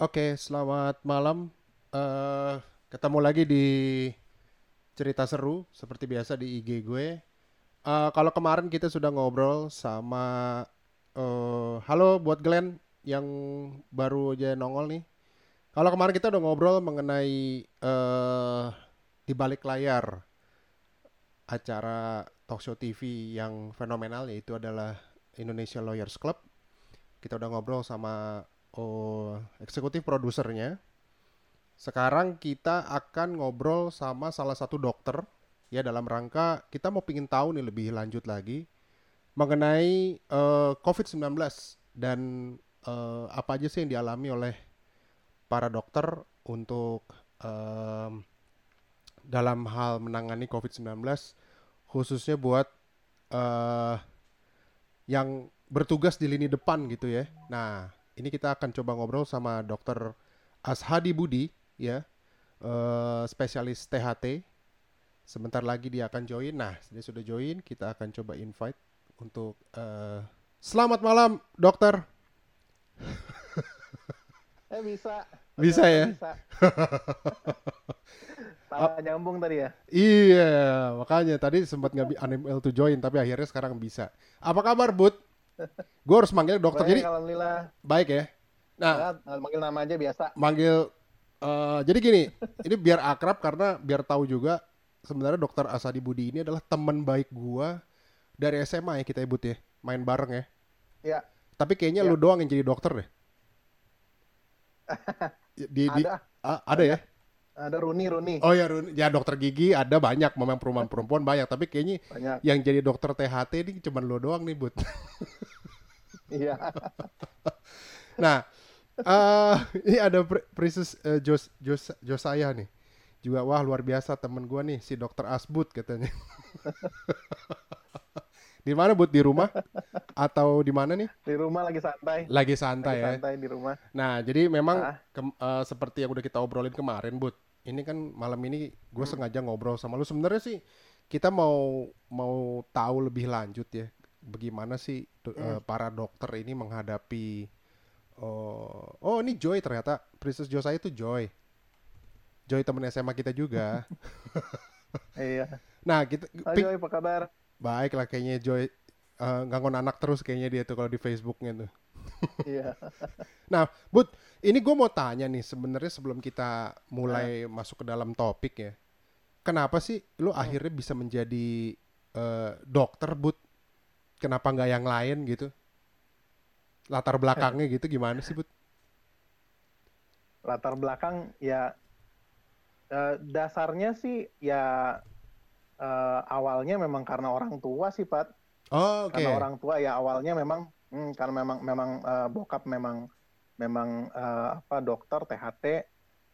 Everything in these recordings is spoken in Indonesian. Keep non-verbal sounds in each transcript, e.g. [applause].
Oke, selamat malam. Eh, ketemu lagi di cerita seru seperti biasa di IG gue. Eh, kalau kemarin kita sudah ngobrol sama eh halo buat Glenn yang baru aja nongol nih. Kalau kemarin kita udah ngobrol mengenai eh di balik layar acara talk show TV yang fenomenal yaitu adalah Indonesia Lawyers Club. Kita udah ngobrol sama oh, eksekutif produsernya. Sekarang kita akan ngobrol sama salah satu dokter ya dalam rangka kita mau pingin tahu nih lebih lanjut lagi mengenai eh, COVID-19 dan eh, apa aja sih yang dialami oleh para dokter untuk em, dalam hal menangani COVID-19 khususnya buat eh yang bertugas di lini depan gitu ya. Nah, ini kita akan coba ngobrol sama Dokter Ashadi Budi ya, eh, spesialis THT. Sebentar lagi dia akan join. Nah, dia sudah join. Kita akan coba invite untuk eh, Selamat malam, Dokter. [laughs] Eh bisa. Bisa ya? Bisa. [laughs] Salah nyambung tadi ya. Iya, makanya tadi sempat nggak bi- unable to join, tapi akhirnya sekarang bisa. Apa kabar, Bud? Gue harus manggil dokter. Baik, Jadi alhamdulillah. baik ya. Nah, Ya, manggil nama aja biasa. manggil eh, jadi gini ini biar akrab karena biar tahu juga sebenarnya dokter Asadi Budi ini adalah teman baik gua dari SMA ya kita ibut ya main bareng ya Ya, tapi kayaknya Ya. lu doang yang jadi dokter deh [laughs] di, di ada ah, ada ya ada Runi Runi oh ya Run- ya dokter gigi ada banyak memang perempuan perempuan banyak tapi kayaknya banyak. yang jadi dokter THT ini cuma lu doang nih bud [laughs] Iya. [laughs] Nah, eh ini ada Pri- Princess eh, Jos, Jos, Josaya nih. Juga wah luar biasa temen gua nih si Dokter Asbud katanya. [laughs] di mana Bud di rumah atau di mana nih? Di rumah lagi santai. Lagi santai Lagi ya. santai di rumah. Nah, jadi memang Ah. kem- eh, seperti yang udah kita obrolin kemarin, Bud. Ini kan malam ini gue sengaja ngobrol sama lu. Sebenarnya sih kita mau mau tahu lebih lanjut ya, bagaimana sih do- eh, para dokter ini menghadapi oh oh ini Joy ternyata Princess Josai itu Joy. Joy temen SMA kita juga. [laughs] Iya. Nah, kita ping- Joy, apa kabar? baik lah kayaknya Joy eh, nganggon anak terus kayaknya dia tuh kalau di Facebooknya tuh. Iya. Nah, Bud, ini gue mau tanya nih sebenarnya sebelum kita mulai masuk ke dalam topik ya. Kenapa sih lu akhirnya bisa menjadi eh, dokter, Bud? Kenapa nggak yang lain gitu? Latar belakangnya gitu gimana sih, Bud? Latar belakang ya eh, dasarnya sih ya eh, awalnya memang karena orang tua sih, Pat. Oh, oke. karena orang tua ya awalnya memang hmm, karena memang memang eh, bokap memang memang eh, apa dokter THT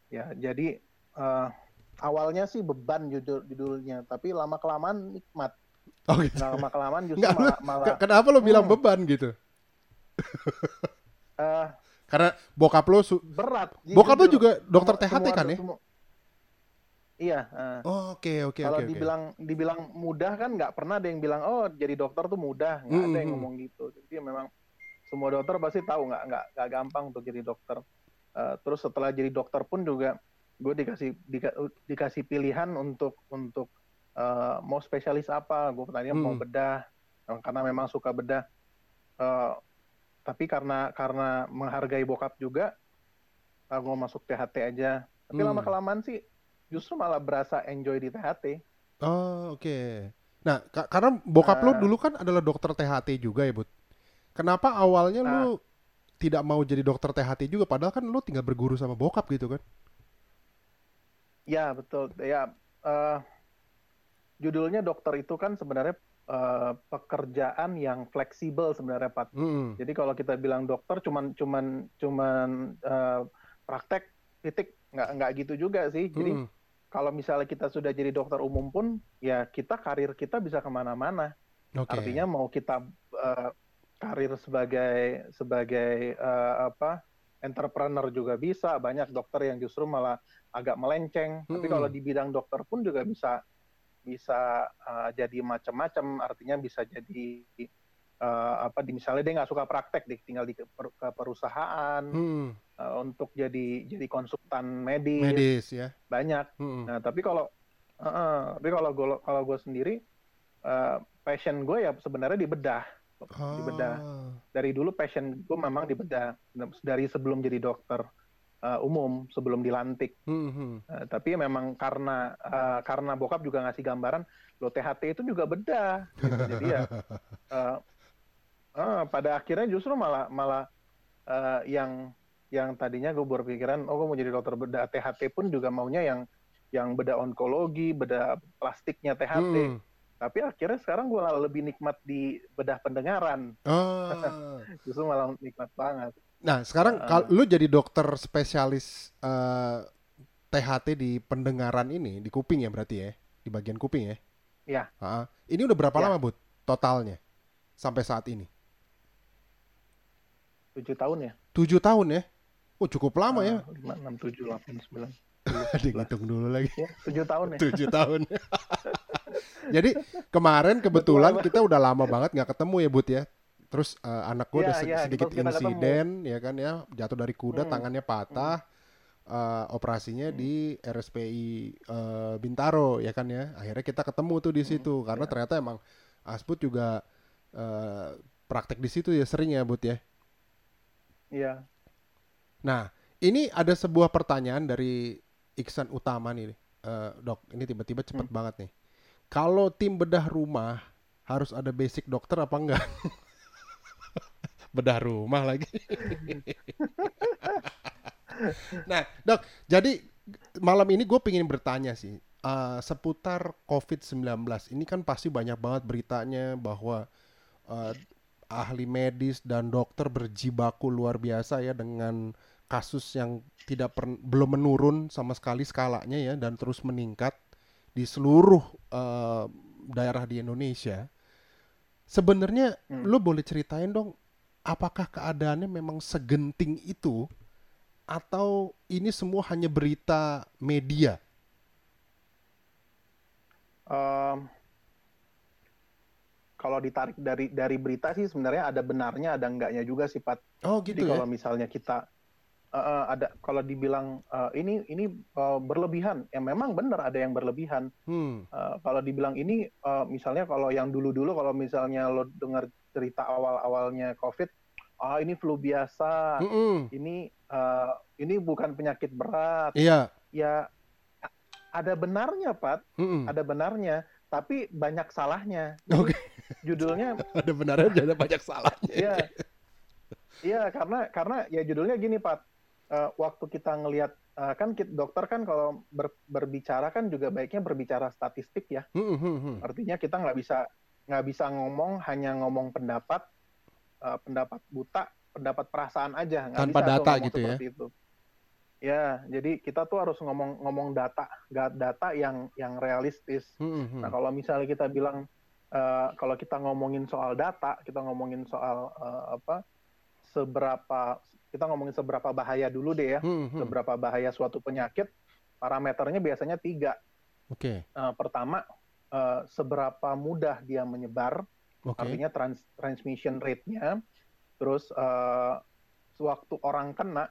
ya jadi eh, awalnya sih beban judul judulnya tapi lama kelamaan nikmat Oh, gitu. lama kelamaan justru Nggak, malah malah Ke- Kenapa lu bilang Hmm. beban gitu? eh, Karena bokap lu su- berat bokap jujur. juga dokter Semua- THT semua- kan ya? semua- iya. Oh, Oke, oke, kalau oke, oke. dibilang dibilang mudah kan nggak pernah ada yang bilang oh jadi dokter tuh mudah nggak ada yang ngomong gitu jadi memang semua dokter pasti tahu nggak nggak nggak gampang untuk jadi dokter Eh, terus setelah jadi dokter pun juga gue dikasih dika- dikasih pilihan untuk untuk eh, mau spesialis apa gue tanya mau Hmm. bedah karena memang suka bedah Eh, tapi karena karena menghargai bokap juga gue masuk THT aja tapi Hmm. lama kelamaan sih justru malah berasa enjoy di THT Oh, oke. Nah, ka- karena bokap lu Eh. dulu kan adalah dokter THT juga ya, Bud. Kenapa awalnya Nah. lu tidak mau jadi dokter THT juga padahal kan lu tinggal berguru sama bokap gitu kan? Ya betul. Ya eh, judulnya dokter itu kan sebenarnya eh, pekerjaan yang fleksibel sebenarnya Pak. Mm-mm. Jadi kalau kita bilang dokter cuman cuman cuman eh, praktek titik nggak nggak gitu juga sih. Jadi Mm-mm. Kalau misalnya kita sudah jadi dokter umum pun ya kita karir kita bisa ke mana-mana. Oke. Artinya mau kita eh, karir sebagai sebagai eh, apa entrepreneur juga bisa. Banyak dokter yang justru malah agak melenceng. Tapi Mm-mm. kalau di bidang dokter pun juga bisa bisa eh, jadi macam-macam. Artinya bisa jadi uh, apa di misalnya dia nggak suka praktek, dia tinggal di ke, ke perusahaan Hmm, uh, untuk jadi jadi konsultan medis, medis ya. banyak. Hmm. Nah tapi kalau uh, uh, tapi kalau gue kalau gue sendiri uh, passion gue ya sebenarnya di bedah, di bedah. Ah. Dari dulu passion gue memang di bedah dari sebelum jadi dokter uh, umum sebelum dilantik. Hmm, hmm. Uh, tapi memang karena uh, karena bokap juga ngasih gambaran lo THT itu juga bedah gitu. jadi ya uh, [laughs] uh, pada akhirnya justru malah malah uh, yang yang tadinya gue berpikiran oh gue mau jadi dokter bedah THT pun juga maunya yang yang bedah onkologi bedah plastiknya THT Hmm. tapi akhirnya sekarang gue lebih nikmat di bedah pendengaran Ah. [laughs] justru malah nikmat banget Nah, sekarang Uh. kalau lu jadi dokter spesialis eh, THT di pendengaran ini, di kuping ya berarti ya, di bagian kuping ya? Iya. Ah, ini udah berapa Ya. lama, Bud? Totalnya sampai saat ini? Tujuh tahun ya Tujuh tahun ya? Oh, cukup lama ya. lima enam tujuh delapan sembilan [laughs] Dihitung dulu lagi. ya tujuh tahun ya Tujuh tahun. [laughs] Jadi kemarin kebetulan kita udah lama banget nggak ketemu ya, Bud ya. Terus eh, anak gue Iya, ada iya, sedikit kita ketemu. insiden, ya kan ya, jatuh dari kuda, Hmm. tangannya patah. eh, operasinya di RSPI eh, Bintaro ya kan ya akhirnya kita ketemu tuh di situ karena iya. ternyata emang Asbud juga eh, praktek di situ ya sering ya Bud ya iya Nah, ini ada sebuah pertanyaan dari Iksan Utama nih, Eh, dok. Ini tiba-tiba cepet Hmm. banget nih. Kalau tim bedah rumah harus ada basic dokter apa enggak? [laughs] bedah rumah lagi. [laughs] nah, dok. Jadi malam ini gue pengen bertanya sih eh, seputar COVID-19. Ini kan pasti banyak banget beritanya bahwa eh, ahli medis dan dokter berjibaku luar biasa ya dengan kasus yang tidak per- belum menurun sama sekali skalanya ya dan terus meningkat di seluruh eh, daerah di Indonesia. Sebenarnya Hmm. lo boleh ceritain dong apakah keadaannya memang segenting itu atau ini semua hanya berita media? Em, kalau ditarik dari dari berita sih sebenarnya ada benarnya ada enggaknya juga sih Pat. Oh Jadi gitu ya. kalau misalnya kita eh, ada kalau dibilang eh, ini ini eh, berlebihan, ya memang benar ada yang berlebihan. Hmm. Eh, kalau dibilang ini eh, misalnya kalau yang dulu-dulu kalau misalnya lo dengar cerita awal-awalnya COVID, ah ini flu biasa, Mm-mm. ini eh, ini bukan penyakit berat. Iya. Ya ada benarnya Pat, Mm-mm. ada benarnya, tapi banyak salahnya. Oke. Judulnya [laughs] Ada benarnya ada banyak salahnya. Iya. Iya, karena karena ya judulnya gini, Pak. Eh, waktu kita ngelihat eh, kan kit- dokter kan kalau ber- berbicara kan juga baiknya berbicara statistik ya. Hmm, hmm, hmm. Artinya kita nggak bisa nggak bisa ngomong hanya ngomong pendapat eh, pendapat buta, pendapat perasaan aja. Nggak Tanpa bisa data gitu ya? itu. Ya, jadi kita tuh harus ngomong ngomong data, nggak data yang yang realistis. Hmm, hmm. Nah, kalau misalnya kita bilang eh, kalau kita ngomongin soal data, kita ngomongin soal eh, apa seberapa kita ngomongin seberapa bahaya dulu deh ya, Hmm, hmm. seberapa bahaya suatu penyakit, parameternya biasanya tiga. Oke. Eh, pertama, eh, seberapa mudah dia menyebar, Oke. artinya trans- transmission rate-nya. Terus eh, sewaktu orang kena,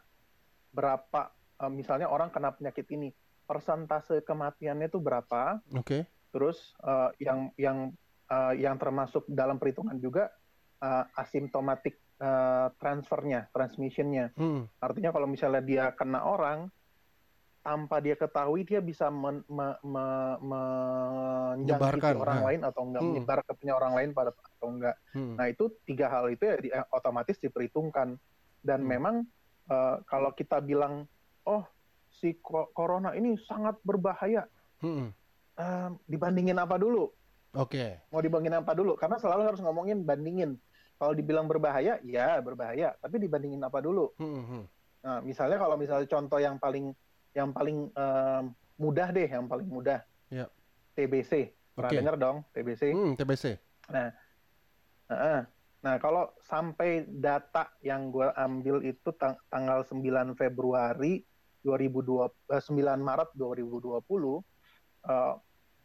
berapa eh, misalnya orang kena penyakit ini, persentase kematiannya itu berapa? Oke. Terus eh, yang yang eh, yang termasuk dalam perhitungan juga eh, asimptomatik eh, transfernya, transmissionnya. Hmm. Artinya kalau misalnya dia kena orang tanpa dia ketahui dia bisa men, me- me- menjangkiti Menyebarkan, orang nah. lain atau enggak Hmm. menyebar ke punya orang lain pada atau enggak. Hmm. Nah itu tiga hal itu ya di- otomatis diperhitungkan dan Hmm. memang eh, kalau kita bilang oh si corona ini sangat berbahaya Hmm. eh, dibandingin apa dulu? Oke. mau dibandingin apa dulu? Karena selalu harus ngomongin bandingin. Kalau dibilang berbahaya, ya berbahaya. Tapi dibandingin apa dulu? Hmm, hmm. Nah, misalnya kalau misalnya contoh yang paling yang paling em, mudah deh, yang paling mudah. Ya. TBC. Pernah Oke. dengar dong TBC? Hmm, TBC. Heeh. Nah, kalau sampai data yang gue ambil itu tang- tanggal 9 Februari 2020 eh, 9 Maret 2020 eh,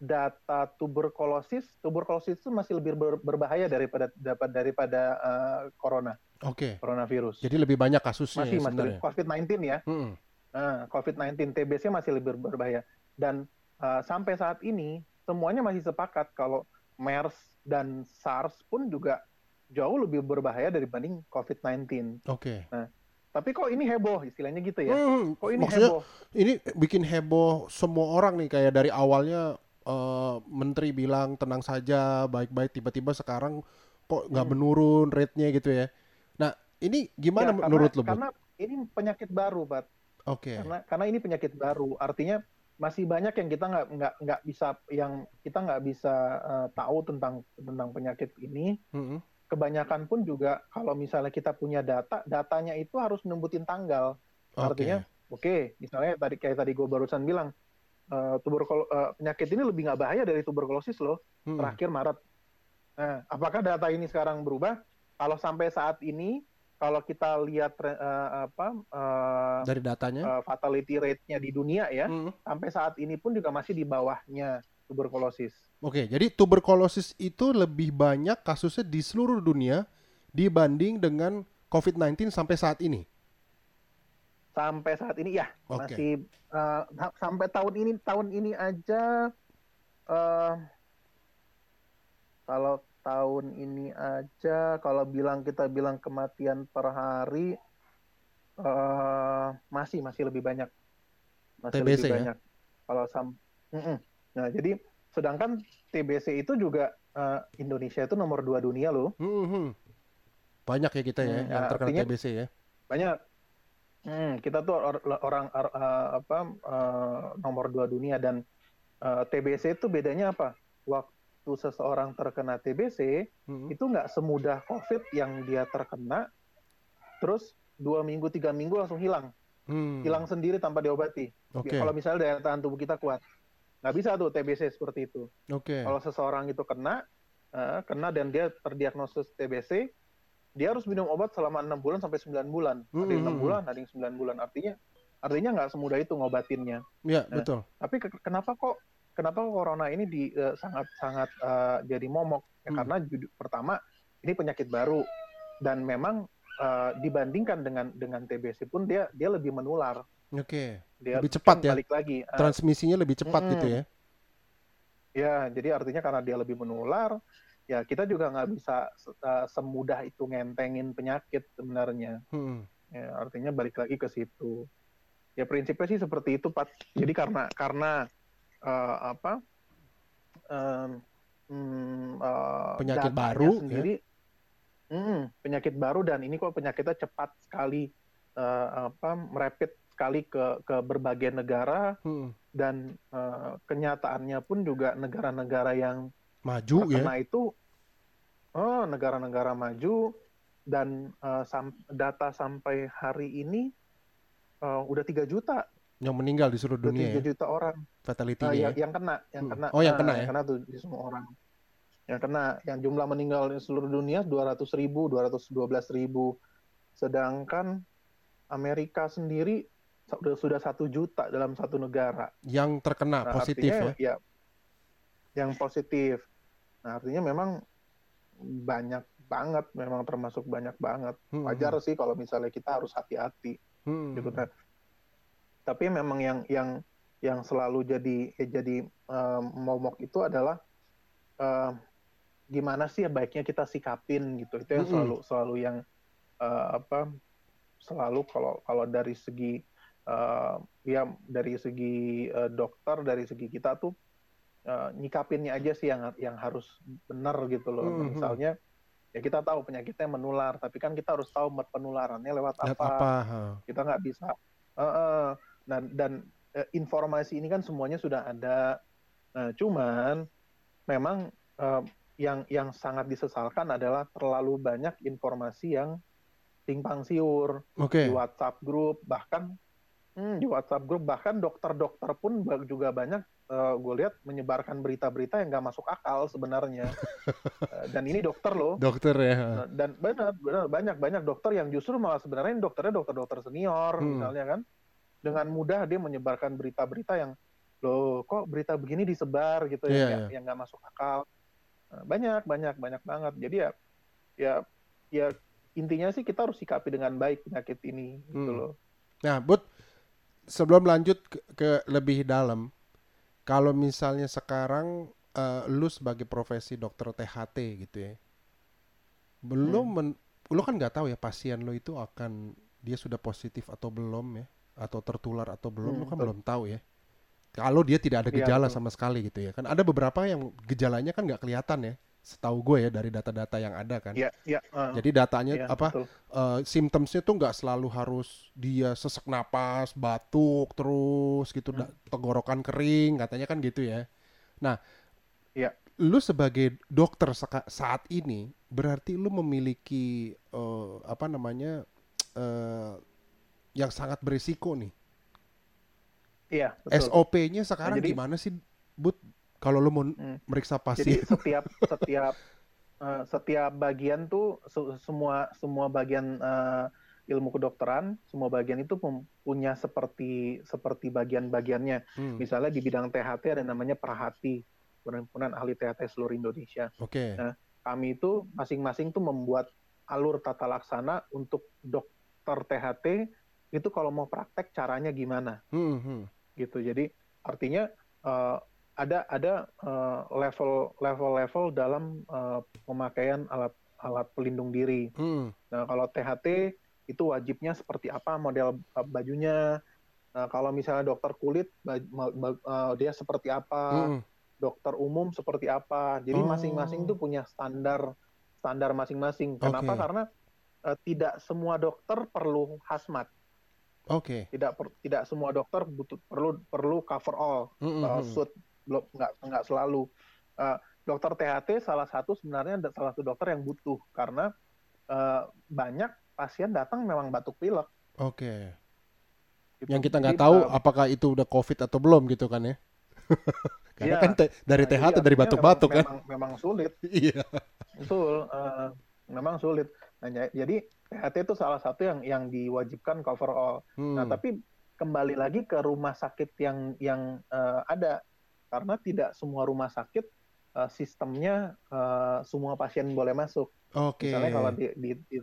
data tuberkulosis, tuberkulosis itu masih lebih ber- berbahaya daripada dapat daripada uh, corona, Oke. coronavirus. Jadi lebih banyak kasusnya masih ya masih sebenarnya. COVID-19 ya. Mm-mm. Nah, COVID-19 TBC masih lebih berbahaya dan uh, sampai saat ini semuanya masih sepakat kalau MERS dan SARS pun juga jauh lebih berbahaya dibanding COVID-19. Oke. Tapi kok ini heboh istilahnya gitu ya? Hmm, Kok ini maksudnya heboh? ini bikin heboh semua orang nih kayak dari awalnya eh, menteri bilang tenang saja baik-baik tiba-tiba sekarang kok nggak Hmm. menurun rate-nya gitu ya. Nah ini gimana Ya, karena- menurut lo? Karena ini penyakit baru, Bat. Oke. Karena karena ini penyakit baru, artinya masih banyak yang kita nggak nggak nggak bisa yang kita nggak bisa uh, tahu tentang tentang penyakit ini. Mm-mm. Kebanyakan pun juga kalau misalnya kita punya data, datanya itu harus nembutin tanggal. Artinya, oke, misalnya tadi kayak tadi gue barusan bilang, uh, tuberkul uh, penyakit ini lebih nggak bahaya dari tuberkulosis loh. Mm-mm. terakhir Maret. Nah, apakah data ini sekarang berubah? Kalau sampai saat ini, kalau kita lihat eh, apa eh, dari datanya. eh, fatality rate-nya di dunia ya, Mm. sampai saat ini pun juga masih di bawahnya tuberkulosis. Oke, jadi tuberkulosis itu lebih banyak kasusnya di seluruh dunia dibanding dengan COVID-19 sampai saat ini. Sampai saat ini ya Oke. masih sa- sampai tahun ini tahun ini aja eh kalau tahun ini aja kalau bilang kita bilang kematian per hari eh masih masih lebih banyak masih TBC lebih ya? banyak kalau sam Mm-mm. nah jadi sedangkan TBC itu juga eh, Indonesia itu nomor dua dunia loh Mhm. Banyak ya kita ya Hmm, yang ya, terkena artinya- TBC ya. banyak Hmm, kita tuh or- orang or- eh, apa eh, nomor dua dunia dan eh, TBC itu bedanya apa waktu seseorang terkena TBC Mhm. itu nggak semudah COVID yang dia terkena, terus dua minggu tiga minggu langsung hilang, Hmm. hilang sendiri tanpa diobati. Oke. Kalau misalnya daya tahan tubuh kita kuat, nggak bisa tuh TBC seperti itu. Oke. Kalau seseorang itu kena, eh, kena dan dia terdiagnosis TBC, dia harus minum obat selama enam bulan sampai 9 bulan. Ada yang enam Hmm. bulan, ada yang 9 bulan. Artinya, artinya nggak semudah itu ngobatinnya. Ya, Nah, betul. Tapi ke- kenapa kok kenapa kok corona ini di eh, sangat sangat eh, jadi momok? Ya, Hmm. Karena pertama ini penyakit baru dan memang eh, dibandingkan dengan dengan TBC pun dia dia lebih menular. Oke. Dia Lebih cepat kan ya? Balik lagi. Transmisinya lebih cepat Mm-mm. gitu ya. ya, jadi artinya karena dia lebih menular, ya kita juga nggak bisa eh, semudah itu ngentengin penyakit sebenarnya. Hmm. Ya, artinya balik lagi ke situ. Ya prinsipnya sih seperti itu, Pak. Jadi karena karena eh, apa em, mm, eh, Penyakit baru, ya. sendiri, mm, penyakit baru dan ini kok penyakitnya cepat sekali eh, apa merepit sekali ke ke berbagai negara Hmm. dan eh, kenyataannya pun juga negara-negara yang Maju ya. itu oh negara-negara maju dan eh, sam- data sampai hari ini eh, udah tiga juta Yang meninggal di seluruh udah dunia tiga ya. juta orang Fatality-nya Eh, ya. yang, yang kena yang Hmm. kena Oh, yang kena ya? kena tuh di semua orang yang kena yang jumlah meninggal di seluruh dunia 200 ribu 212 ribu sedangkan Amerika sendiri sudah sudah satu juta dalam satu negara Yang terkena Nah, positif artinya, ya. yang positif. Nah, artinya memang banyak banget, memang termasuk banyak banget. Hmm, Wajar sih kalau misalnya kita harus hati-hati hmm. gitu kan. Tapi memang yang yang yang selalu jadi eh, jadi eh, momok itu adalah eh, gimana sih ya baiknya kita sikapin gitu. Itu yang Mm-mm. selalu selalu yang eh, apa selalu kalau kalau dari segi eh, ya dari segi eh, dokter dari segi kita tuh eh, nyikapinnya aja sih yang yang harus benar gitu loh. Mhm. Misalnya ya kita tahu penyakitnya menular, tapi kan kita harus tahu penularannya lewat apa. apa? Kita nggak bisa. Eh, eh. dan dan eh, informasi ini kan semuanya sudah ada. Nah, cuman memang eh, yang yang sangat disesalkan adalah terlalu banyak informasi yang simpang siur Oke. di WhatsApp grup bahkan hmm, di WhatsApp grup bahkan dokter-dokter pun juga banyak gue lihat menyebarkan berita-berita yang nggak masuk akal sebenarnya [laughs] Eh, dan ini dokter loh Dokter ya. Nah, dan benar benar banyak banyak dokter yang justru malah sebenarnya ini dokternya dokter-dokter senior Hmm. misalnya kan dengan mudah dia menyebarkan berita-berita yang loh kok berita begini disebar gitu Iya, ya iya. yang nggak masuk akal banyak banyak banyak banget jadi ya ya ya intinya sih kita harus sikapi dengan baik penyakit ini gitu Hmm. loh Nah, Bud, sebelum lanjut ke, ke lebih dalam, kalau misalnya sekarang eh, lu sebagai profesi dokter THT gitu ya, belum, Hmm. men- lu kan nggak tahu ya pasien lu itu akan dia sudah positif atau belum ya, atau tertular atau belum, lu Hmm, kan betul. belum tahu ya. Kalau dia tidak ada Iya, gejala betul. sama sekali gitu ya, kan ada beberapa yang gejalanya kan nggak kelihatan ya, setahu gue ya dari data-data yang ada kan. ya ya eh, Jadi datanya ya, apa? betul. eh, symptomsnya tuh nggak selalu harus dia sesek napas, batuk terus gitu, Hmm. tenggorokan kering, katanya kan gitu ya. Nah, Iya. lu sebagai dokter saat ini berarti lu memiliki eh, apa namanya eh, yang sangat berisiko nih. iya SOP-nya sekarang jadi- gimana sih, Bud? Kalau lu mau Hmm. meriksa Jadi pasien, setiap [laughs] setiap eh, setiap bagian tuh se- semua semua bagian eh, ilmu kedokteran, semua bagian itu punya seperti seperti bagian-bagiannya. Hmm, Misalnya di bidang THT ada namanya Perhati, Perhimpunan Ahli THT seluruh Indonesia. oke, Nah, Kami itu masing-masing tuh membuat alur tata laksana untuk dokter THT itu kalau mau praktek caranya gimana Hmm, hmm. gitu. Jadi artinya eh, ada ada eh, level level level dalam eh, pemakaian alat alat pelindung diri. Hmm, Nah kalau THT itu wajibnya seperti apa model bajunya. Nah kalau misalnya dokter kulit baj- eh, dia seperti apa, hmm. dokter umum seperti apa. Jadi Oh. masing-masing tuh punya standar standar masing-masing. Kenapa? Oke. Karena eh, tidak semua dokter perlu hazmat. oke, Tidak per- tidak semua dokter butuh perlu perlu cover all Hmm, uh, suit belum nggak nggak selalu Uh, dokter THT salah satu sebenarnya salah satu dokter yang butuh karena uh, banyak pasien datang memang batuk pilek oke. gitu. Yang kita nggak tahu uh, apakah itu udah COVID atau belum gitu kan ya? [laughs] Karena Iya. kan te- dari nah, THT dari artinya batuk-batuk kan? memang, memang sulit [laughs] Iya. betul uh, memang sulit nah, jadi THT itu salah satu yang yang diwajibkan cover all nah Hmm. tapi kembali lagi ke rumah sakit yang yang uh, ada karena tidak semua rumah sakit uh, sistemnya uh, semua pasien boleh masuk Oke. Misalnya kalau di di di,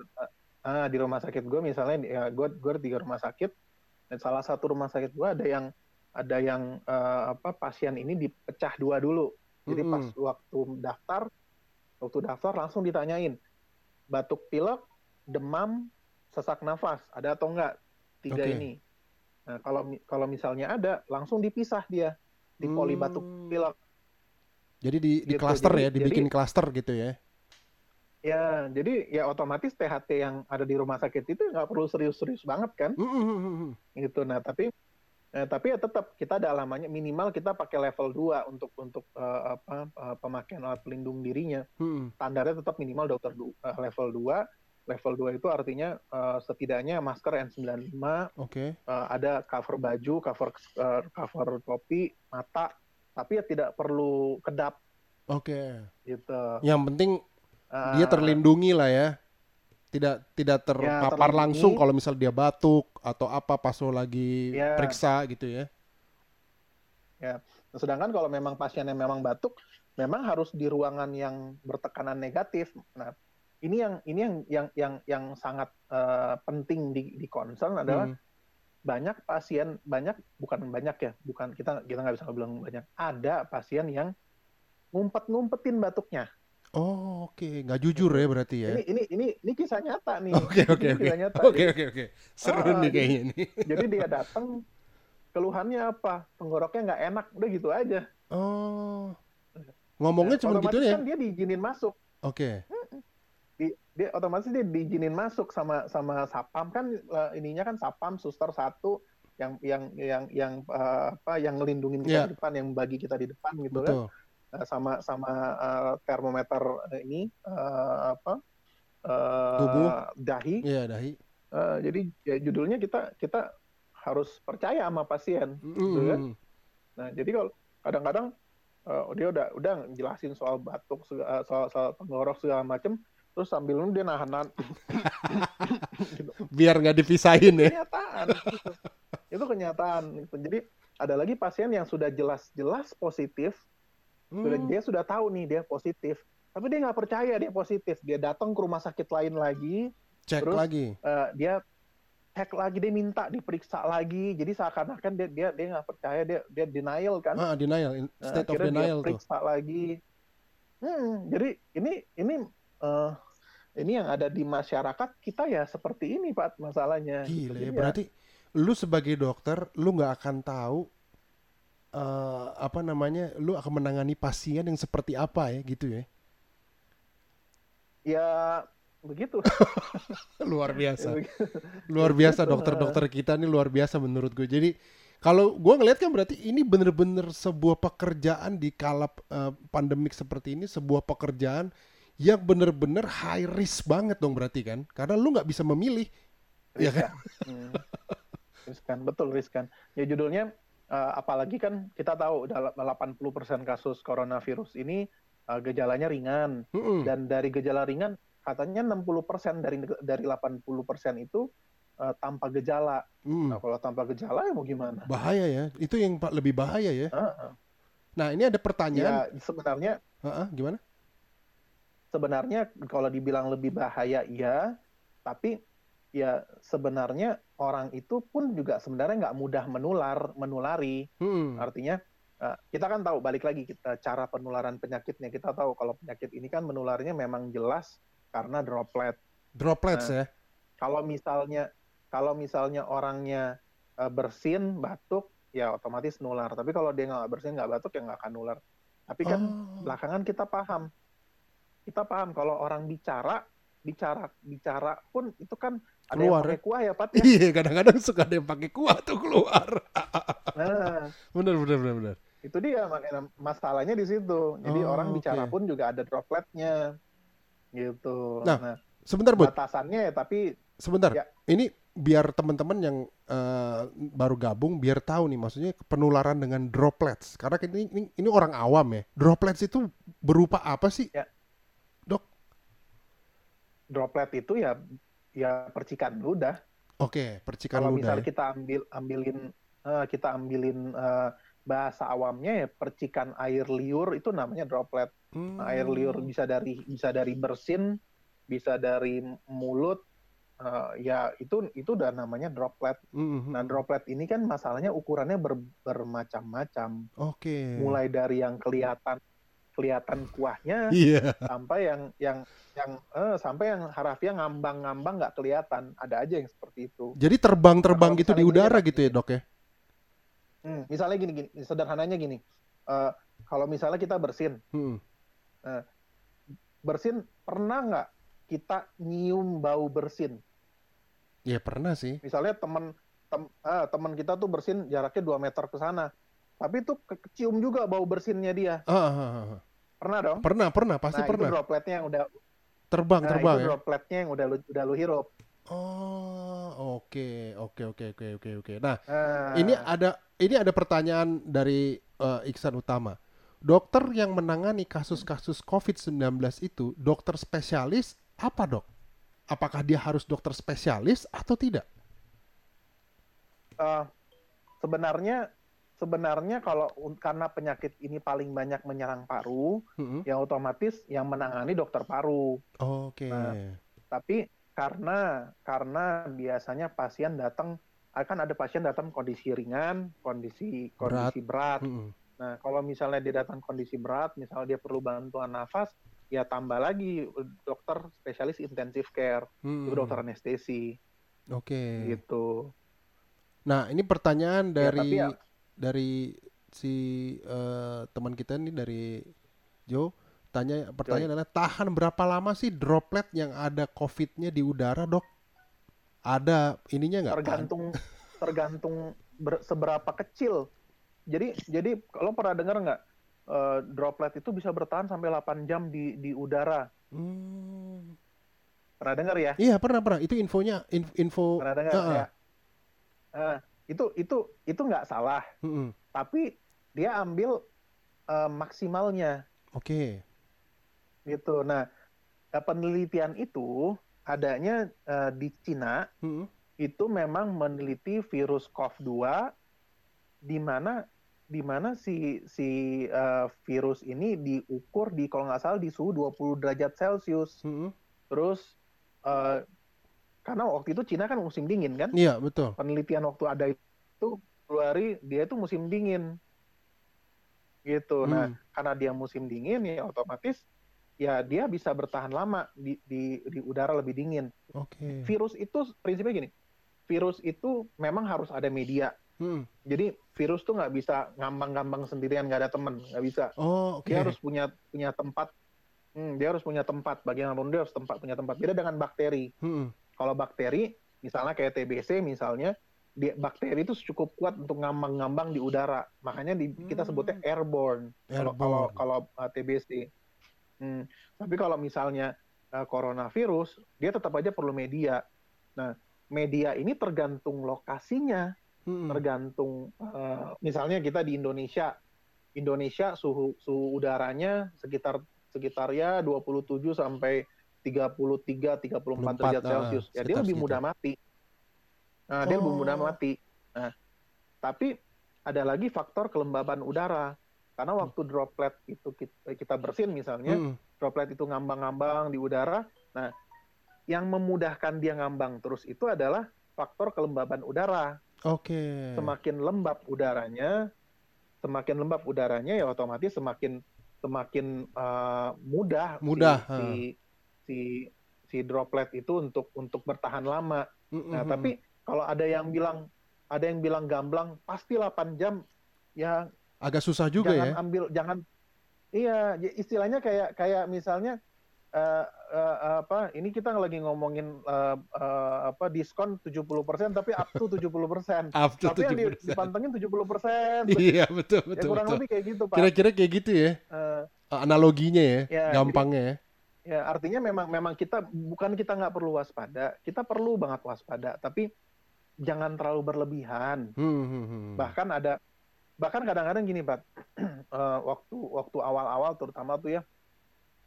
ah, di rumah sakit gue misalnya ya gue gue tiga rumah sakit dan salah satu rumah sakit gue ada yang ada yang eh, apa pasien ini dipecah dua dulu. Jadi Mm-mm. pas waktu daftar waktu daftar langsung ditanyain batuk pilek, demam, sesak nafas ada atau enggak tiga Oke. ini. Nah, kalau kalau misalnya ada langsung dipisah dia di poli batuk Hmm. pilek. Jadi di di Gitu, jadi- ya, dibikin klaster gitu ya. Ya, jadi ya otomatis THT yang ada di rumah sakit itu nggak perlu serius-serius banget kan? Hmm, hmm, hmm, hmm. gitu. Nah, tapi eh, tapi ya tetap kita ada alamannya minimal kita pakai level 2 untuk untuk eh, apa eh, pemakaian alat pelindung dirinya. Hmm. Standarnya tetap minimal dokter du- eh, level 2. Level 2 itu artinya eh, setidaknya masker N95, Oke. eh, ada cover baju, cover eh, cover topi, mata, tapi ya tidak perlu kedap Oke. gitu. Yang penting dia Eh, terlindungi lah ya. Tidak tidak terpapar terlindungi. langsung kalau misal dia batuk atau apa pas lo lagi Ya. periksa gitu ya. Sedangkan kalau memang pasiennya memang batuk, memang harus di ruangan yang bertekanan negatif. Nah, ini yang ini yang yang yang yang sangat eh, penting di di concern adalah Hmm. banyak pasien banyak bukan banyak ya, bukan kita kita nggak bisa bilang banyak. Ada pasien yang ngumpet-ngumpetin batuknya. Oh, oke. Nggak jujur ya berarti ya. Ini ini ini ini kisah nyata nih. Oke, oke, Ini oke. kisah nyata. Oke, oke, oke. Seru Ah, nih kayaknya nih. [laughs] Jadi dia datang keluhannya apa? Tenggoroknya nggak enak, udah gitu aja. Oh. Ngomongnya Nah, cuma gitu ya. kan dia diizinin masuk. Oke. di, dia otomatis dia diizinin masuk sama sama sapam kan eh, ininya kan sapam suster satu yang yang yang yang eh, apa yang ngelindungin kita Iya. di depan yang bagi kita di depan gitu kan Betul. Eh, sama sama eh, termometer ini eh, apa Tubuh. dahi Iya, dahi. Eh, jadi ya judulnya kita kita harus percaya sama pasien gitu kan. Mm. Nah, jadi kalau kadang-kadang eh, dia udah udah jelasin soal batuk, eh, soal soal tenggorok segala macem, terus sambil dia nahan-nahan gitu. Biar nggak dipisahin ya. Kenyataan gitu. Itu kenyataan gitu. Jadi ada lagi pasien yang sudah jelas-jelas positif, sudah Hmm. dia sudah tahu nih dia positif, tapi dia nggak percaya dia positif. Dia datang ke rumah sakit lain lagi, Cek terus- lagi. eh, dia cek lagi, dia minta diperiksa lagi. Jadi seakan-akan dia dia dia nggak percaya, dia dia denial kan. Ah, denial, Nah, state of akhirnya denial dia tuh. periksa lagi. Hmm, jadi ini ini eh, ini yang ada di masyarakat kita ya seperti ini Pak masalahnya. gitu. Gile, Jadi ya, berarti lu sebagai dokter, lu nggak akan tahu eh, apa namanya, lu akan menangani pasien yang seperti apa ya, gitu ya? ya begitu. [laughs] Luar Ya, biasa, begitu. luar biasa Gitu. dokter-dokter kita nih luar biasa menurut gue. Jadi kalau gue ngeliat kan berarti ini bener-bener sebuah pekerjaan di kala eh, pandemik seperti ini, sebuah pekerjaan yang bener-bener high risk banget dong berarti kan? Karena lu nggak bisa memilih, ya kan? Hmm. Riskan, betul riskan. Ya judulnya eh, apalagi kan kita tahu dalam 80% kasus coronavirus ini eh, gejalanya ringan Mm-mm. dan dari gejala ringan katanya 60% dari dari 80% itu eh, tanpa gejala. Mm. Nah, kalau tanpa gejala ya mau gimana? Bahaya ya, itu yang lebih bahaya ya. Heeh. Nah ini ada pertanyaan, Ya sebenarnya Heeh, gimana? Sebenarnya kalau dibilang lebih bahaya iya, tapi ya sebenarnya orang itu pun juga sebenarnya nggak mudah menular menulari. Mm. Artinya eh, kita kan tahu balik lagi kita cara penularan penyakitnya kita tahu kalau penyakit ini kan menularnya memang jelas karena droplet. Droplets Nah, ya. Kalau misalnya kalau misalnya orangnya eh, bersin batuk ya otomatis nular. Tapi kalau dia nggak bersin nggak batuk ya nggak akan nular. Tapi kan Oh. belakangan kita paham kita paham kalau orang bicara bicara bicara pun itu kan ada Keluar, yang pakai kuah ya Pat ya. Iya, kadang-kadang suka ada yang pakai kuah tuh keluar. Nah, bener, bener, bener, bener. itu dia makanya masalahnya di situ. Jadi Oh, orang bicara pun juga ada dropletnya. Gitu. Nah, Nah, Sebentar, Bud. batasannya ya tapi Sebentar. Ya. Ini biar teman-teman yang eh, baru gabung biar tahu nih maksudnya penularan dengan droplets. Karena ini ini, ini orang awam ya. Droplets itu berupa apa sih? Ya. Droplet itu ya ya percikan udah. Oke, percikan Kalau ludah. misal ya. kita ambil ambilin eh, kita ambilin eh, bahasa awamnya ya percikan air liur itu namanya droplet. Hmm. Nah, air liur bisa dari bisa dari bersin, bisa dari mulut, eh, ya itu itu udah namanya droplet. Hmm, Nah hmm. droplet ini kan masalahnya ukurannya ber- bermacam-macam, Oke. mulai dari yang kelihatan kelihatan kuahnya Iya. sampai yang yang yang eh, sampai yang harafiah ngambang-ngambang nggak kelihatan, ada aja yang seperti itu. Jadi terbang-terbang gitu di udara gini, gitu ya, Dok ya? Hmm, misalnya gini, gini, sederhananya gini, eh, kalau misalnya kita bersin, Hmm. bersin pernah nggak kita nyium bau bersin? Ya pernah sih. misalnya teman tem, ah, teman kita tuh bersin jaraknya 2 meter ke sana tapi itu ke- kecium juga bau bersinnya dia Ah, ah, ah, ah. Pernah dong Pernah, pernah, pasti nah pernah. itu dropletnya yang udah Terbang, nah, terbang itu ya. dropletnya yang udah lu, udah lu hirup Oh, oke, oke, oke, oke, oke, oke. Nah, Nah, ini ada ini ada pertanyaan dari eh, Iksan Utama. Dokter yang menangani kasus-kasus COVID-19 itu dokter spesialis apa, Dok? Apakah dia harus dokter spesialis atau tidak? eh, sebenarnya sebenarnya kalau karena penyakit ini paling banyak menyerang paru Mm-mm. ya otomatis yang menangani dokter paru Oke. Nah, tapi karena karena biasanya pasien datang akan ada pasien datang kondisi ringan, kondisi kondisi berat. Mm-mm. Nah, kalau misalnya dia datang kondisi berat, misalnya dia perlu bantuan nafas, ya tambah lagi dokter spesialis intensive care, itu dokter anestesi Oke. gitu. Nah, ini pertanyaan Ya, dari tapi ya dari si eh, teman kita nih dari Joe tanya pertanyaan adalah tahan berapa lama sih droplet yang ada COVID-nya di udara dok? Ada ininya nggak? Tahan- tergantung tergantung ber- seberapa kecil. Jadi jadi kalau pernah dengar nggak eh, droplet itu bisa bertahan sampai 8 jam di di udara. Hmm. Pernah dengar ya? Iya pernah pernah itu infonya in- info. Pernah dengar Heeh. ya? Eh, itu itu itu nggak salah, Mm-mm. tapi dia ambil eh, maksimalnya Oke. gitu. Nah, eh, penelitian itu adanya eh, di Cina Mm-mm. itu memang meneliti virus COV-2 di mana di mana si si uh, virus ini diukur di kalau nggak salah di suhu 20 derajat Celcius. Mm-mm. Terus uh, karena waktu itu Cina kan musim dingin kan? Iya betul. Penelitian waktu ada itu Februari dia itu musim dingin. Gitu. Nah, Hmm. karena dia musim dingin ya otomatis ya dia bisa bertahan lama di di, di udara lebih dingin. Oke. Virus itu prinsipnya gini. Virus itu memang harus ada media. Mm. Jadi virus tuh nggak bisa ngambang-ngambang sendirian nggak ada temen, nggak bisa. Oh oke. Dia harus punya punya tempat. Hmm, dia harus punya tempat. Bagian dia harus tempat punya tempat. Beda dengan bakteri. Mm-mm. Kalau bakteri, misalnya kayak TBC misalnya, dia, bakteri itu cukup kuat untuk ngambang-ngambang di udara. Makanya di, kita Hmm. sebutnya airborne. Kalau kalau Airborne. kalau uh, TBC. Hmm. Tapi kalau misalnya uh, coronavirus, dia tetap aja perlu media. Nah, media ini tergantung lokasinya, Mm-mm. tergantung uh, misalnya kita di Indonesia. Indonesia suhu suhu udaranya sekitar sekitar ya 27 sampai 33 34 derajat 24, ah, Celcius. Ya dia lebih mudah mati. Nah, dia lebih Oh. mudah mati. Nah, tapi ada lagi faktor kelembaban udara. Karena waktu droplet itu kita, kita bersin misalnya, Mm-mm. droplet itu ngambang-ngambang di udara. Nah, yang memudahkan dia ngambang terus itu adalah faktor kelembaban udara. Oke. Semakin lembab udaranya, semakin lembab udaranya ya otomatis semakin semakin uh, mudah, Mudah, si, si si droplet itu untuk untuk bertahan lama. Mm-mm. Nah, tapi kalau ada yang bilang ada yang bilang gamblang pasti 8 jam ya agak susah juga jangan ya. ambil jangan iya j- istilahnya kayak kayak misalnya eh, eh, apa ini kita lagi ngomongin eh, eh, apa diskon 70% tapi up to 70%. [laughs] Up to tapi yang di- 70%. dipantengin 70%. [laughs] Iya betul ya betul. kurang betul. lebih kayak gitu, Pak. Kira-kira kayak gitu ya Eh, analoginya ya, Ya, gampangnya ya. Ya artinya memang memang kita bukan kita nggak perlu waspada, kita perlu banget waspada, tapi jangan terlalu berlebihan. Hmm, hmm, hmm. bahkan ada bahkan kadang-kadang gini Pak [clears throat] Eh, waktu waktu awal-awal terutama tuh ya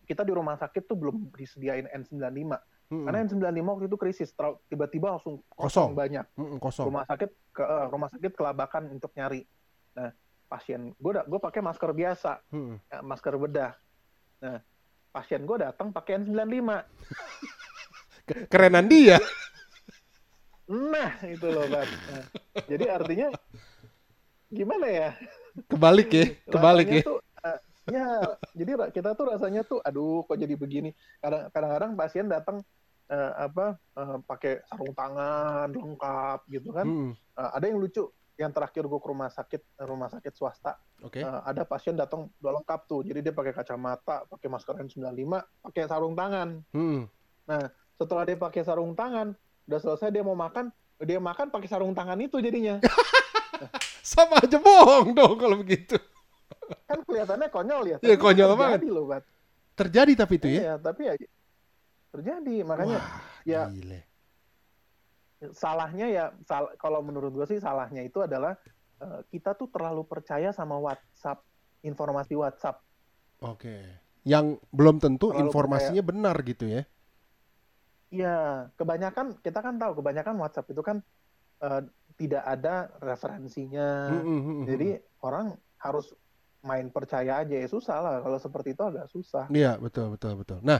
kita di rumah sakit tuh belum disediain N95 Hmm, karena N95 waktu itu krisis tiba-tiba langsung Kosong. kosong banyak hmm, kosong. rumah sakit ke eh, rumah sakit kelabakan untuk nyari nah pasien gue gue pakai masker biasa Hmm. ya, masker bedah nah pasien gue datang pakai N95 Ke- Kerenan dia. nah itu loh Pak Nah, jadi artinya gimana ya? Kebalik ya, kebalik rasanya ya. tuh eh, ya jadi kita tuh rasanya tuh aduh kok jadi begini? Kadang kadang-kadang pasien datang eh, apa eh, pakai sarung tangan lengkap gitu kan. Hmm, Eh, ada yang lucu yang terakhir gue ke rumah sakit rumah sakit swasta Oke. eh, ada pasien datang udah lengkap tuh jadi dia pakai kacamata pakai masker N95 pakai sarung tangan Hmm. setelah dia pakai sarung tangan udah selesai dia mau makan dia makan pakai sarung tangan itu jadinya [laughs] Sama aja bohong dong kalau begitu. kan kelihatannya konyol ya Iya, tapi konyol banget. loh Bat. Terjadi tapi itu ya. Iya, tapi ya terjadi makanya Wah, ya gile. Salahnya ya sal- kalau menurut gue sih salahnya itu adalah eh, kita tuh terlalu percaya sama WhatsApp informasi WhatsApp Oke. Yang belum tentu Terlalu informasinya benar gitu ya. Iya, kebanyakan kita kan tahu kebanyakan WhatsApp itu kan eh, tidak ada referensinya. Hmm, hmm, Jadi orang harus main percaya aja ya susah lah kalau seperti itu agak susah. Iya betul betul betul. Nah,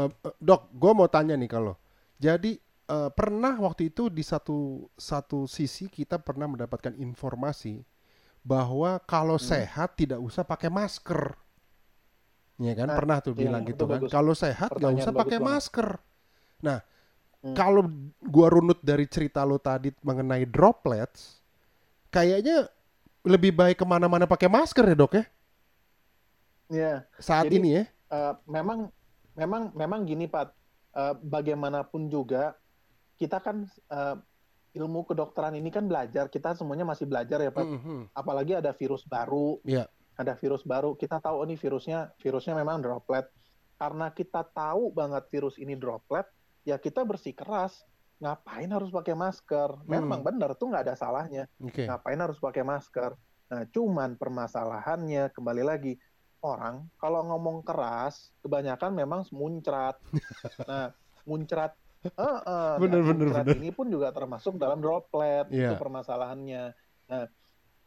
eh, dok, gue mau tanya nih kalau, jadi eh, pernah waktu itu di satu satu sisi kita pernah mendapatkan informasi bahwa kalau Hmm. sehat tidak usah pakai masker, ya kan? Nah, pernah tuh iya, bilang itu gitu kan? Kalau sehat nggak usah pakai banget. masker. Nah, Hmm. kalau gua runut dari cerita lo tadi mengenai droplets, kayaknya lebih baik ke mana-mana pakai masker ya dok ya? Iya, Saat Jadi, ini ya? eh, memang memang memang gini Pak, Eh, bagaimanapun juga kita kan eh, ilmu kedokteran ini kan belajar, kita semuanya masih belajar ya Pak. Hmm, hmm. Apalagi ada virus baru, Iya. ada virus baru, kita tahu oh, ini virusnya virusnya memang droplet. Karena kita tahu banget virus ini droplet, ya kita bersikeras. Ngapain harus pakai masker? Memang Hmm. benar tuh nggak ada salahnya. Oke. Ngapain harus pakai masker? Nah, cuman permasalahannya kembali lagi orang kalau ngomong keras kebanyakan memang muncrat. [laughs] Nah, muncrat eh, eh, nah, Bener, bener, bener. ini pun juga termasuk dalam droplet Iya. itu permasalahannya. Nah,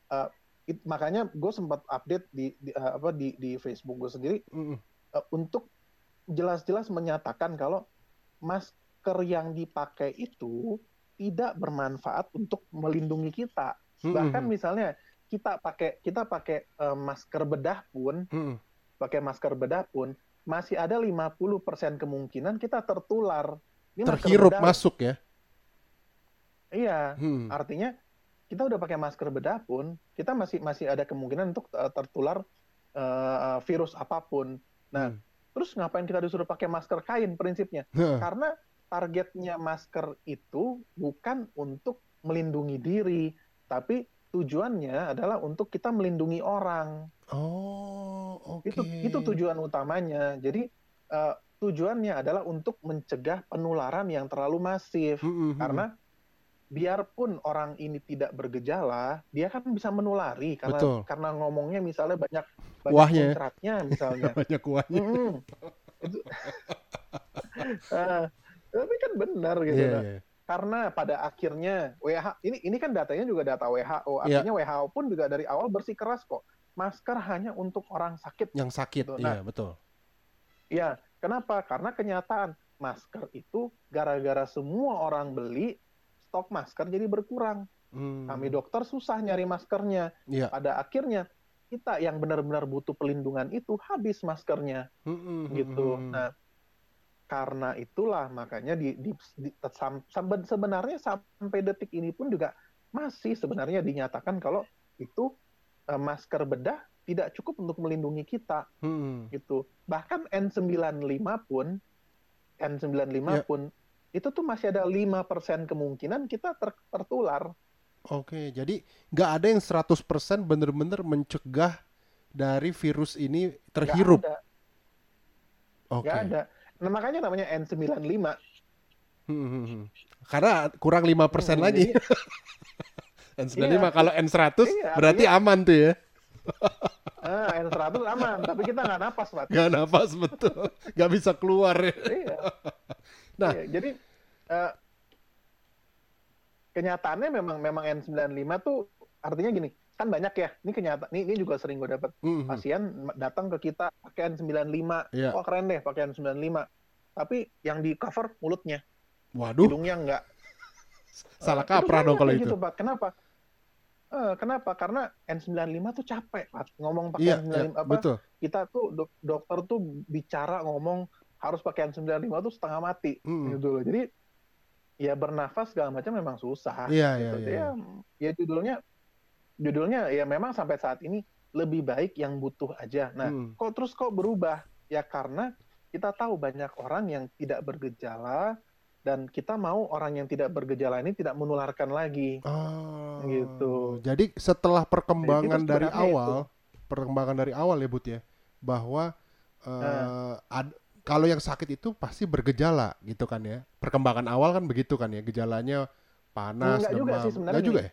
uh, it- makanya gue sempat update di, di, uh, apa di di Facebook gue sendiri Mm-mm. uh, untuk jelas-jelas menyatakan kalau masker yang dipakai itu tidak bermanfaat untuk melindungi kita. Bahkan Mm-mm. misalnya kita pakai kita pakai uh, masker bedah pun, Mm-mm. pakai masker bedah pun masih ada 50% kemungkinan kita tertular. Ini terhirup masuk ya. Iya, Hmm. artinya kita udah pakai masker bedah pun kita masih masih ada kemungkinan untuk uh, tertular uh, virus apa pun. Nah, Hmm. terus ngapain kita disuruh pakai masker kain prinsipnya? Heeh. Karena targetnya masker itu bukan untuk melindungi diri, tapi tujuannya adalah untuk kita melindungi orang. Oh, oke. Itu itu tujuan utamanya. Jadi eh, tujuannya adalah untuk mencegah penularan yang terlalu masif. Mm-mm. Karena biarpun orang ini tidak bergejala, dia kan bisa menulari karena Betul. karena ngomongnya misalnya banyak banyak Kuahnya ya. misalnya. [laughs] banyak kuahnya. Mm-mm. Itu- [laughs] Eh, tapi kan benar gitu. Iya, Nah, iya. Karena pada akhirnya WHO ini ini kan datanya juga data WHO. Iya. Artinya WHO pun juga dari awal bersikeras kok. Masker hanya untuk orang sakit. Yang sakit, Gitu. iya Nah, betul. Ya, kenapa? Karena kenyataan masker itu gara-gara semua orang beli stok masker jadi berkurang. Hmm. Kami dokter susah nyari maskernya. Iya. Pada akhirnya kita yang benar-benar butuh pelindungan itu habis maskernya. Mm-mm. gitu. Mm-mm. Nah, karena itulah makanya di, di, di- sam- sam- sebenarnya sampai detik ini pun juga masih sebenarnya dinyatakan kalau itu eh, masker bedah tidak cukup untuk melindungi kita Mm-mm. gitu. Bahkan N95 pun N95 Ya. pun itu tuh masih ada 5% kemungkinan kita ter- tertular. Oke, jadi nggak ada yang 100% bener-bener mencegah dari virus ini Nggak terhirup. ada, Oke. nggak ada. Nah, makanya namanya N95. Hmm, hmm, hmm. Karena kurang 5% Hmm, lagi. jadi- [laughs] N95 Iya. kalau N100 Iya, berarti aman tuh ya. [laughs] ah, N100 aman, tapi kita nggak napas, Pak. Nggak nafas betul. Nggak bisa keluar ya. Iya. [laughs] Nah. Iya, jadi eh, kenyataannya memang memang N95 tuh artinya gini, kan banyak ya. Ini kenyataan ini, ini juga sering gue dapat Hmm, hmm. pasien datang ke kita pakai N95. Iya. Oh keren deh pakai N95. Tapi yang di cover mulutnya, Waduh, hidungnya enggak. [laughs] salah kaprah dong kalau kayak itu. Gitu, Pak. Kenapa? Eh, kenapa? Karena N95 tuh capek, Pak. Ngomong pakai Iya, N95 iya, apa? betul. Kita tuh dok- dokter tuh bicara ngomong harus pakai N95 tuh setengah mati Hmm. gitu loh. Jadi ya bernafas segala macam memang susah. Iya, iya, gitu. iya, Ya, ya judulnya judulnya ya memang sampai saat ini lebih baik yang butuh aja. Nah, Hmm. kok terus kok berubah? Ya karena kita tahu banyak orang yang tidak bergejala dan kita mau orang yang tidak bergejala ini tidak menularkan lagi. Ah, Gitu. Jadi setelah perkembangan Itu dari awal, perkembangan dari awal ya Bud ya, bahwa Nah. ad- kalau yang sakit itu pasti bergejala gitu kan ya. Perkembangan awal kan begitu kan ya, gejalanya panas, Enggak juga demam. sih sebenarnya Enggak juga ya?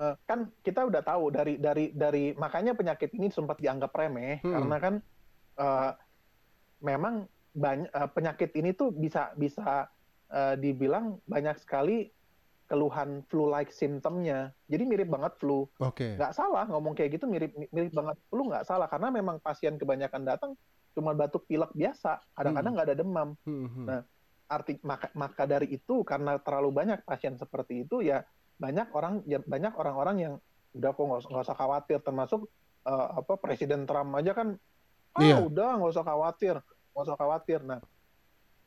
Eh, kan kita udah tahu dari dari dari makanya penyakit ini sempat dianggap remeh Hmm. karena kan eh, memang banyak eh, penyakit ini tuh bisa bisa eh, dibilang banyak sekali keluhan flu-like symptomnya. Jadi mirip banget flu. Oke. Nggak salah ngomong kayak gitu mirip mirip banget flu nggak salah karena memang pasien kebanyakan datang cuma batuk pilek biasa. Kadang-kadang nggak ada demam. Hmm, hmm. Nah, arti maka maka dari itu karena terlalu banyak pasien seperti itu ya banyak orang ya banyak orang-orang yang udah kok nggak usah- khawatir termasuk eh, apa Presiden Trump aja kan ah Iya. udah nggak usah khawatir nggak usah khawatir nah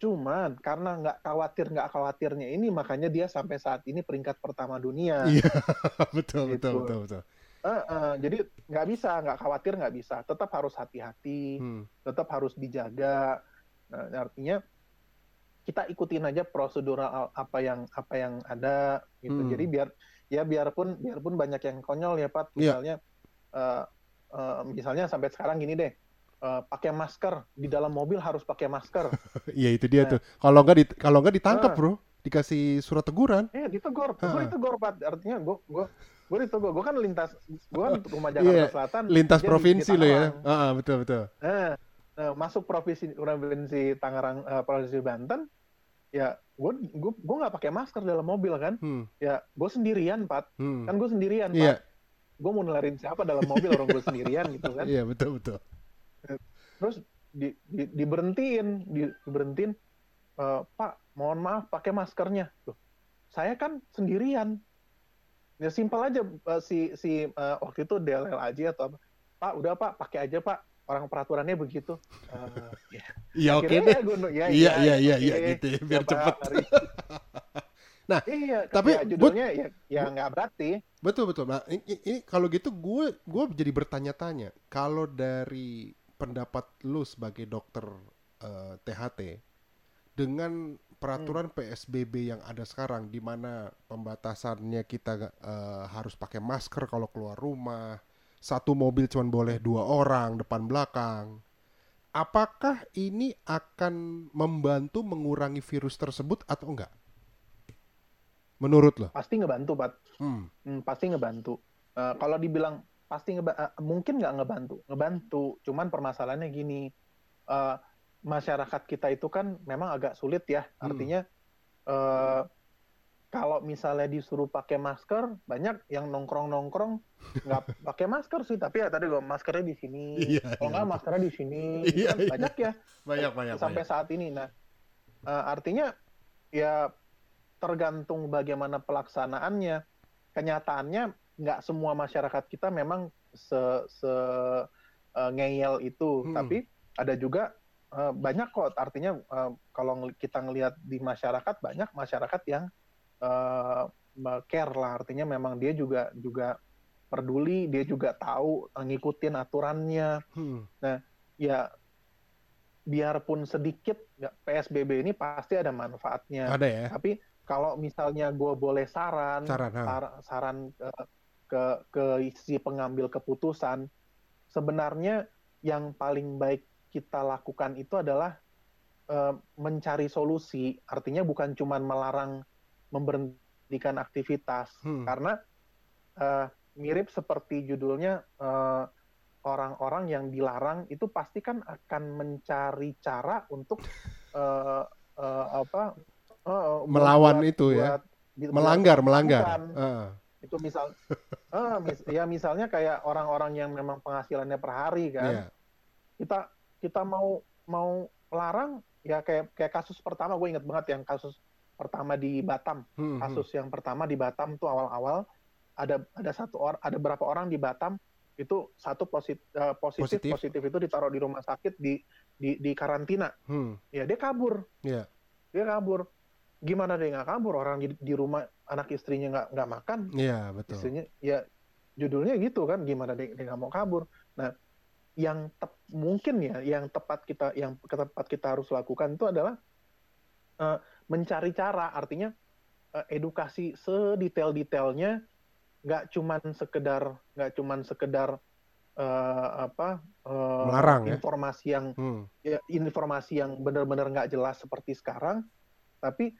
cuman karena nggak khawatir nggak khawatirnya ini makanya dia sampai saat ini peringkat pertama dunia Iya, [laughs] betul, Gitu. betul, betul, betul. Eh, eh, jadi nggak bisa nggak khawatir nggak bisa tetap harus hati-hati Hmm. tetap harus dijaga. Nah, artinya kita ikutin aja prosedural apa yang apa yang ada gitu. Hmm. Jadi biar ya biarpun biarpun banyak yang konyol ya Pat, Iya. misalnya eh, eh, misalnya sampai sekarang gini deh. Eh, pakai masker di dalam mobil harus pakai masker. [laughs] Iya itu dia Nah. tuh. Kalau nggak di, kalau nggak ditangkap Ah. bro, dikasih surat teguran. Eh ditegur, gue Ah. ditegur Pat. Artinya gue gue gue ditegur. Gue kan lintas gue kan rumah Jakarta Iya, Selatan. Lintas provinsi lo ya. Ah, ah, betul, betul. Nah, nah, masuk provinsi provinsi Tangerang eh, provinsi Banten ya gue gue gue nggak pakai masker dalam mobil kan Hmm, ya gue sendirian Pat hmm. kan gue sendirian Iya. Pat gue mau nularin siapa dalam mobil orang gue sendirian gitu kan [laughs] Iya betul betul. Terus di, di, diberhentiin di, diberhentiin "Eh, pak mohon maaf pakai maskernya Loh, saya kan sendirian ya simpel aja eh, si si eh, waktu itu DLL aja atau apa pak udah pak pakai aja pak orang peraturannya begitu Eh, ya. Iya oke Akhirnya deh. ya ya, Iya iya iya oke, iya gitu ya, biar cepet. hari- [laughs] Nah, iya tapi, ya, judulnya ya ya nggak berarti Betul betul. Nah ini, ini kalau gitu gue gue jadi bertanya-tanya kalau dari pendapat lu sebagai dokter eh, THT dengan peraturan PSBB yang ada sekarang di mana pembatasannya kita eh, harus pakai masker kalau keluar rumah, satu mobil cuma boleh dua orang depan belakang. Apakah ini akan membantu mengurangi virus tersebut atau enggak? Menurut lo? pasti ngebantu pak Hmm. Hmm, pasti ngebantu. Eh, kalau dibilang pasti ngeba eh, mungkin nggak ngebantu, ngebantu. Cuman permasalahannya gini, eh, masyarakat kita itu kan memang agak sulit ya. Hmm. Artinya eh, kalau misalnya disuruh pakai masker, banyak yang nongkrong-nongkrong nggak [laughs] pakai masker sih. Tapi ya tadi gue maskernya di sini, Iya, kalau iya, nggak betul. maskernya di sini, Iya, Kan iya. banyak ya Banyak banyak sampai banyak. saat ini. Nah, eh, artinya ya tergantung bagaimana pelaksanaannya. Kenyataannya nggak semua masyarakat kita memang se, se eh, ngeyel itu, Hmm. tapi ada juga eh, banyak kok. Artinya eh, kalau kita ngelihat di masyarakat banyak masyarakat yang eh, care lah. Artinya memang dia juga juga peduli, dia juga tahu ngikutin aturannya Hmm. ya biarpun sedikit nggak PSBB ini pasti ada manfaatnya. Ada ya Tapi kalau misalnya gue boleh saran, saran. ha. sar- saran ke, ke ke si pengambil keputusan, sebenarnya yang paling baik kita lakukan itu adalah eh, mencari solusi. Artinya bukan cuma melarang memberhentikan aktivitas, Hmm. karena eh, mirip seperti judulnya eh, orang-orang yang dilarang itu pasti kan akan mencari cara untuk [laughs] eh, eh, apa eh, Melawan buat- itu ya. buat- Melanggar, melanggar. bukan. Heeh. Itu misal eh, mis- ya misalnya kayak orang-orang yang memang penghasilannya per hari kan Iya. kita kita mau mau larang ya kayak kayak kasus pertama gue inget banget yang kasus pertama di Batam Hmm, hmm. kasus yang pertama di Batam tuh awal-awal ada ada satu orang ada berapa orang di Batam itu satu posit, eh, positif, Positif. positif itu ditaruh di rumah sakit di di di karantina Hmm. ya dia kabur Iya. dia kabur gimana dia nggak kabur orang di, di rumah anak istrinya nggak nggak makan Iya, betul. istrinya ya judulnya gitu kan gimana dia nggak mau kabur nah yang tep- mungkin ya yang tepat kita yang tepat kita harus lakukan itu adalah eh, mencari cara artinya eh, edukasi sedetail-detailnya nggak cuman sekedar nggak cuman sekedar eh, apa eh, Melarang ya? informasi yang Hmm. ya, informasi yang benar-benar nggak jelas seperti sekarang, tapi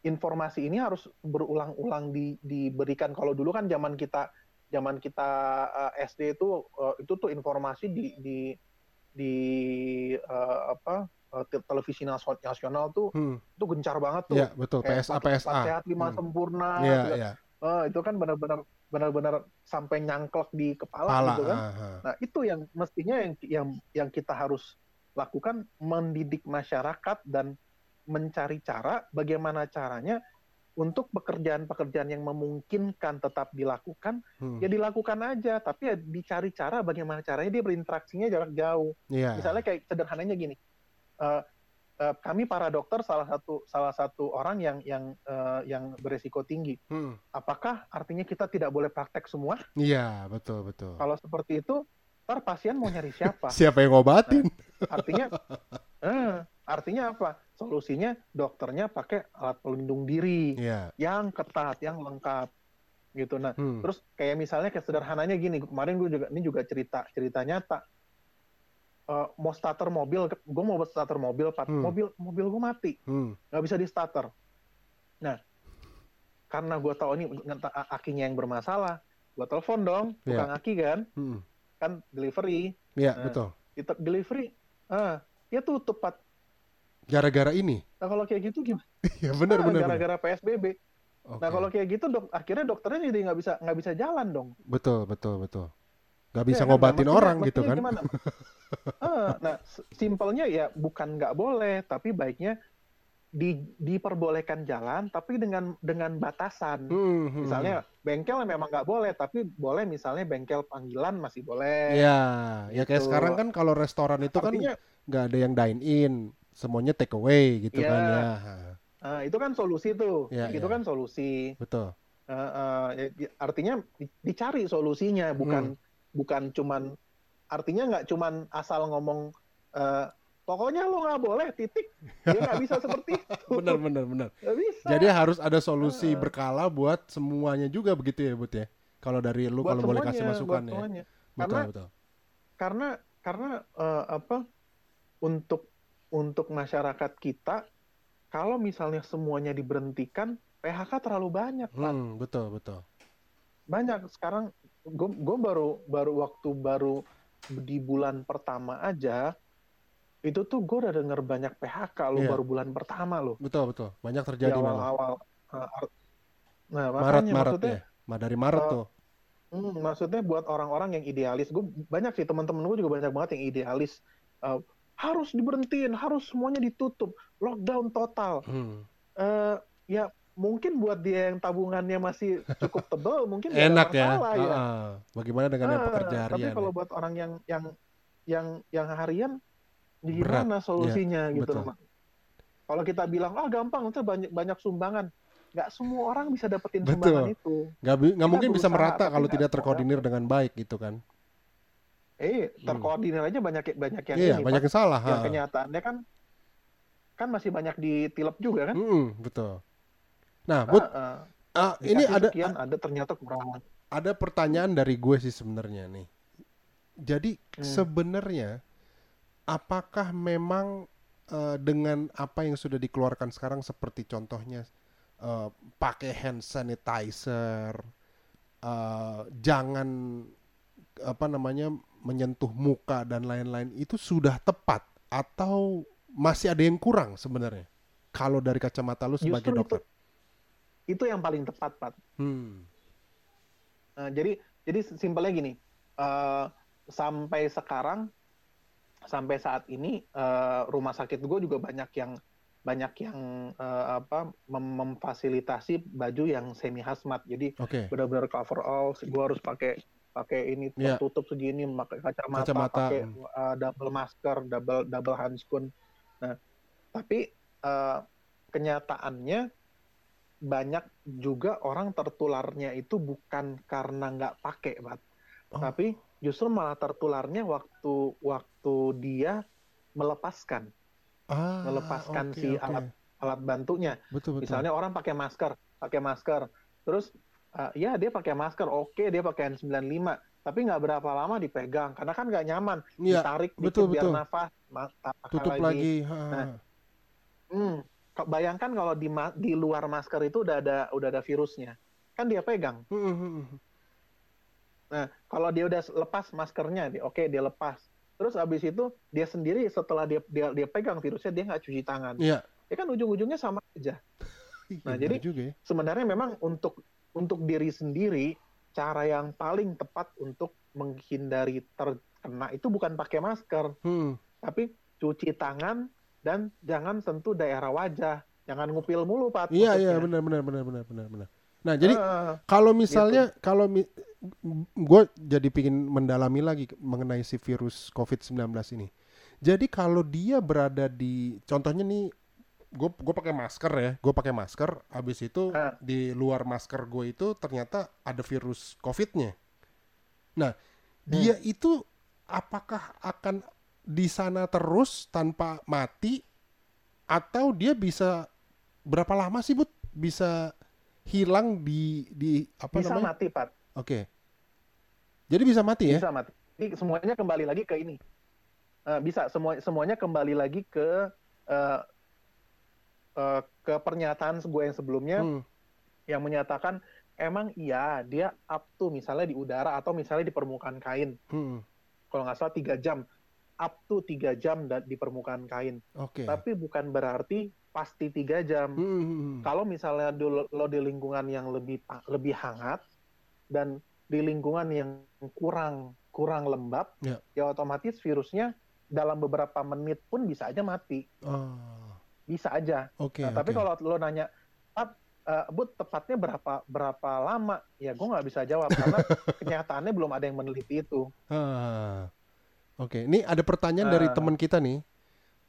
informasi ini harus berulang-ulang di, diberikan. Kalau dulu kan zaman kita zaman kita eh, SD itu eh, itu tuh informasi di di di eh, apa te- televisi nasional tuh Hmm. itu gencar banget tuh. Iya, betul. Kayak PSA PSA. sehat lima Hmm. sempurna. Iya, gitu. iya. Eh, itu kan benar-benar benar-benar sampai nyangklek di kepala, Pala. gitu kan. aha. Nah, itu yang mestinya yang yang yang kita harus lakukan mendidik masyarakat dan mencari cara bagaimana caranya untuk pekerjaan-pekerjaan yang memungkinkan tetap dilakukan, Hmm. ya dilakukan aja, tapi ya dicari cara bagaimana caranya dia berinteraksinya jarak jauh. Iya. Misalnya kayak sederhananya gini. eh, eh, kami para dokter salah satu salah satu orang yang yang eh, yang beresiko tinggi. Hmm. Apakah artinya kita tidak boleh praktek semua? Iya, betul, betul. Kalau seperti itu, ntar pasien mau nyari siapa? [laughs] Siapa yang ngobatin? Artinya, eh, artinya apa? Solusinya dokternya pakai alat pelindung diri Iya. yang ketat, yang lengkap, gitu. Nah, Hmm. terus kayak misalnya kayak sederhananya gini, kemarin gue juga ini juga cerita cerita nyata. Eh, mau starter mobil, gue mau buat starter mobil, Pat. Hmm. mobil mobil gue mati, Hmm. nggak bisa di starter. Nah, karena gue tahu ini akinya yang bermasalah, gue telepon dong, tukang aki kan, Hmm. kan delivery, Iya, Nah. betul. di delivery, ah, ya tutup Pat. Gara-gara ini. Nah kalau kayak gitu gimana? Iya, benar Ah, benar. gara-gara PSBB. Oke. Nah kalau kayak gitu dok, akhirnya dokternya jadi nggak bisa nggak bisa jalan dong. betul betul betul. Gak bisa kan? Nah, ngobatin mestinya- orang gitu kan? Gimana? Eh, [laughs] nah, simpelnya ya bukan nggak boleh, tapi baiknya di, diperbolehkan jalan, tapi dengan dengan batasan. Hmm, hmm, Misalnya bengkel memang nggak boleh, tapi boleh misalnya bengkel panggilan masih boleh. Ya, ya kayak Gitu. sekarang kan kalau restoran itu kan Artinya nggak ada yang dine in, semuanya take away gitu Iya. kan ya. eh, itu kan solusi tuh, Iya, itu iya. kan solusi. Betul. Ya, ya, artinya di- dicari solusinya, bukan Hmm. bukan cuman artinya nggak cuman asal ngomong eh, pokoknya lo nggak boleh titik, dia nggak bisa [laughs] seperti itu. Benar benar benar. Nggak bisa. Jadi harus ada solusi Heeh. berkala buat semuanya juga begitu ya, Bud ya. Kalau dari lu kalau boleh kasih masukan ya. semuanya. Betul Karena- betul. Karena karena eh, apa untuk untuk masyarakat kita kalau misalnya semuanya diberhentikan PHK terlalu banyak. Hmm, betul betul. banyak sekarang gue baru baru waktu baru di bulan pertama aja itu tuh gue udah denger banyak PHK lo Iya. baru bulan pertama lo Betul betul. Banyak di terjadi malah. awal-awal Uh, ar- nah Maret makanya Maret maksudnya ya. Dari Maret eh, tuh. hmm, maksudnya buat orang-orang yang idealis gue banyak sih teman-teman gue juga banyak banget yang idealis Uh, harus diberhentiin harus semuanya ditutup lockdown total Hmm. Eh, ya mungkin buat dia yang tabungannya masih cukup tebel [laughs] mungkin Enak ya. masalah ya Ah, Bagaimana dengan yang Ah, pekerja Tapi harian? kalau ya? buat orang yang yang yang yang harian Berat. gimana solusinya gitu betul. loh. Kalau kita bilang ah gampang itu banyak banyak sumbangan. Nggak semua orang bisa dapetin Betul. sumbangan itu. Nggak, nggak mungkin bisa merata tapi kalau tidak terkoordinir dengan baik gitu kan. Eh, terkoordinir aja banyak banyak yang Hmm. Iya, ini. banyak yang salah. Yang ha. kenyataannya kan kan masih banyak ditilep juga kan. Mm-mm, betul. Nah, Ah, ah, ah. ini ada sekian, ada ternyata kurang. ada pertanyaan dari gue sih sebenarnya nih. Jadi Hmm. sebenarnya apakah memang eh, dengan apa yang sudah dikeluarkan sekarang seperti contohnya eh, pakai hand sanitizer, eh, jangan apa namanya menyentuh muka dan lain-lain itu sudah tepat atau masih ada yang kurang sebenarnya? Kalau dari kacamata lu sebagai Justru itu dokter. itu yang paling tepat, Pak. Hmm. Nah, jadi jadi simpelnya gini, eh, sampai sekarang sampai saat ini eh, rumah sakit gue juga banyak yang banyak yang eh, apa mem- memfasilitasi baju yang semi hazmat. Jadi Oke. benar-benar cover all, gue harus pakai pakai ini Iya. tertutup segini, pakai kacamata, Kacamata, pakai eh, double masker, double double handskun. Nah, tapi eh, kenyataannya banyak juga orang tertularnya itu bukan karena nggak pakai, Pak. Oh. Tapi justru malah tertularnya waktu waktu dia melepaskan Ah, melepaskan oke, si oke. alat alat bantunya. Betul betul. Misalnya orang pakai masker, pakai masker, terus uh, ya dia pakai masker, oke dia pakai N95, tapi nggak berapa lama dipegang karena kan nggak nyaman, Iya, ditarik betul, dikit biar betul. nafas, ma- pakai tutup lagi. ha. Nah, Hmm, bayangkan kalau di di luar masker itu udah ada udah ada virusnya, kan dia pegang. Hmm, hmm, hmm. Nah, kalau dia udah lepas maskernya, dia oke dia lepas. Terus abis itu dia sendiri setelah dia dia, dia pegang virusnya dia nggak cuci tangan. Iya. Ya kan ujung-ujungnya sama aja. [laughs] Iya, Nah, benar jadi juga ya. sebenarnya memang untuk untuk diri sendiri cara yang paling tepat untuk menghindari terkena itu bukan pakai masker, Hmm. tapi cuci tangan dan jangan sentuh daerah wajah. Jangan ngupil mulu, Pak. Iya iya benar benar benar benar benar benar. Nah jadi Ah, kalau misalnya kalau mi, gue jadi pingin mendalami lagi mengenai si virus COVID-19 ini. Jadi kalau dia berada di contohnya nih gue gue pakai masker ya, gue pakai masker, habis itu Ah. di luar masker gue itu ternyata ada virus COVID-nya. Nah dia itu apakah akan di sana terus tanpa mati atau dia bisa berapa lama sih Bud bisa hilang di di apa bisa namanya? mati, Pak. Oke. Jadi bisa mati ya? Bisa mati. Jadi semuanya kembali lagi ke ini. Eh, bisa semua semuanya kembali lagi ke eh, eh, ke pernyataan gue yang sebelumnya Hmm. yang menyatakan emang iya dia up to misalnya di udara atau misalnya di permukaan kain. hmm. Kalau nggak salah tiga jam up to tiga jam di permukaan kain. Oke. Tapi bukan berarti pasti tiga jam. Hmm, hmm, hmm. Kalau misalnya dulu lo di lingkungan yang lebih lebih hangat dan di lingkungan yang kurang kurang lembab, Ya. ya otomatis virusnya dalam beberapa menit pun bisa aja mati, Oh, bisa aja. oke. Nah, tapi oke. kalau lo nanya, Pak, eh, Bud tepatnya berapa berapa lama? Ya gue nggak bisa jawab karena [laughs] kenyataannya belum ada yang meneliti itu. Ah, Oke, ini ada pertanyaan dari Ah. teman kita nih,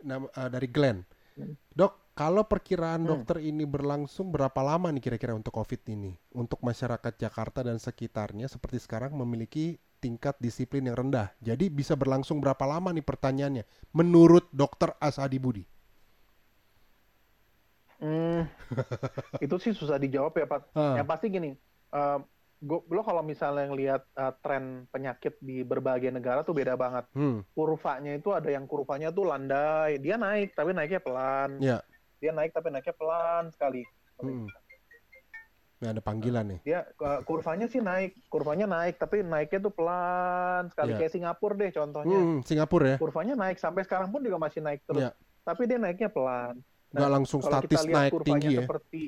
nama, eh, dari Glenn. Hmm. Dok, kalau perkiraan Hmm. dokter ini berlangsung berapa lama nih kira-kira untuk COVID ini? Untuk masyarakat Jakarta dan sekitarnya seperti sekarang memiliki tingkat disiplin yang rendah. Jadi bisa berlangsung berapa lama nih pertanyaannya? Menurut dokter Asadi Budi. Hmm, itu sih susah dijawab ya Pak. Ah, Yang pasti gini, eh, gua- lo kalau misalnya ngelihat eh, tren penyakit di berbagai negara tuh beda banget. hmm, Kurvanya itu ada yang kurvanya tuh landai, dia naik tapi naiknya pelan. ya, Dia naik tapi naiknya pelan sekali. hmm. Nah, ada panggilan nih. Dia eh, kurvanya sih naik, kurvanya naik tapi naiknya tuh pelan sekali Iya. kayak Singapura deh contohnya. Hmm, Singapura ya, Kurvanya naik sampai sekarang pun juga masih naik terus. Iya. Tapi dia naiknya pelan. Nggak langsung kalau statis kita lihat naik tinggi ya. seperti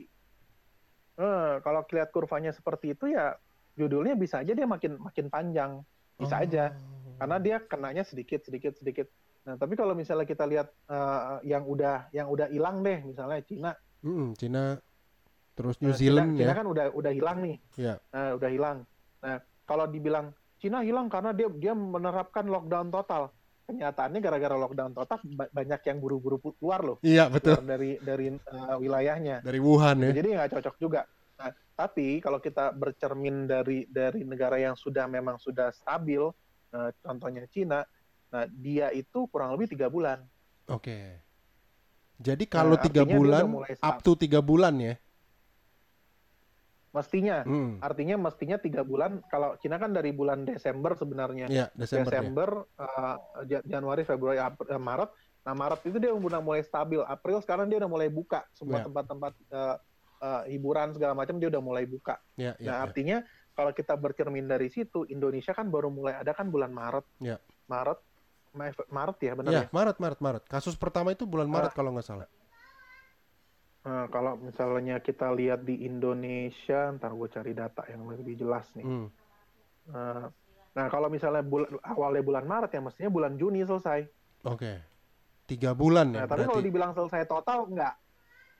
eh, kalau lihat kurvanya seperti itu ya judulnya bisa aja dia makin makin panjang bisa aja Oh. karena dia kenanya sedikit sedikit sedikit nah tapi kalau misalnya kita lihat eh, yang udah yang udah hilang deh misalnya Cina Hmm, Cina, terus New Nah, Zealand Cina, Cina ya. kan udah udah hilang nih Ya. Nah, udah hilang nah kalau dibilang Cina hilang karena dia dia menerapkan lockdown total kenyataannya gara-gara lockdown total ba- banyak yang buru-buru keluar loh Iya betul. keluar dari dari eh, wilayahnya Dari Wuhan ya. jadi nggak cocok juga. Nah, tapi kalau kita bercermin dari dari negara yang sudah memang sudah stabil, eh, contohnya Cina, nah dia itu kurang lebih tiga bulan. Oke. Jadi kalau Nah, tiga dia bulan, up to tiga bulan ya. Mestinya, Hmm. artinya mestinya tiga bulan. Kalau Cina kan dari bulan Desember sebenarnya, Iya Desember, ya. Desember, eh, Ja- Januari, Februari, Ap- eh, Maret. Nah Maret itu dia udah mulai stabil. April sekarang dia udah mulai buka semua Ya. tempat-tempat eh, eh, hiburan segala macam dia udah mulai buka. Ya, ya, Nah, ya. artinya kalau kita bercermin dari situ, Indonesia kan baru mulai ada kan bulan Maret. Ya. Maret, Ma- Maret ya benar Ya, ya. Maret, Maret, Maret. Kasus pertama itu bulan Maret kalau nggak salah. Nah, kalau misalnya kita lihat di Indonesia, ntar gue cari data yang lebih jelas nih. Hmm. Nah, nah, kalau misalnya bulan, awalnya bulan Maret ya mestinya bulan Juni selesai. Oke. Tiga bulan ya Nah, tapi kalau berarti. dibilang selesai total enggak.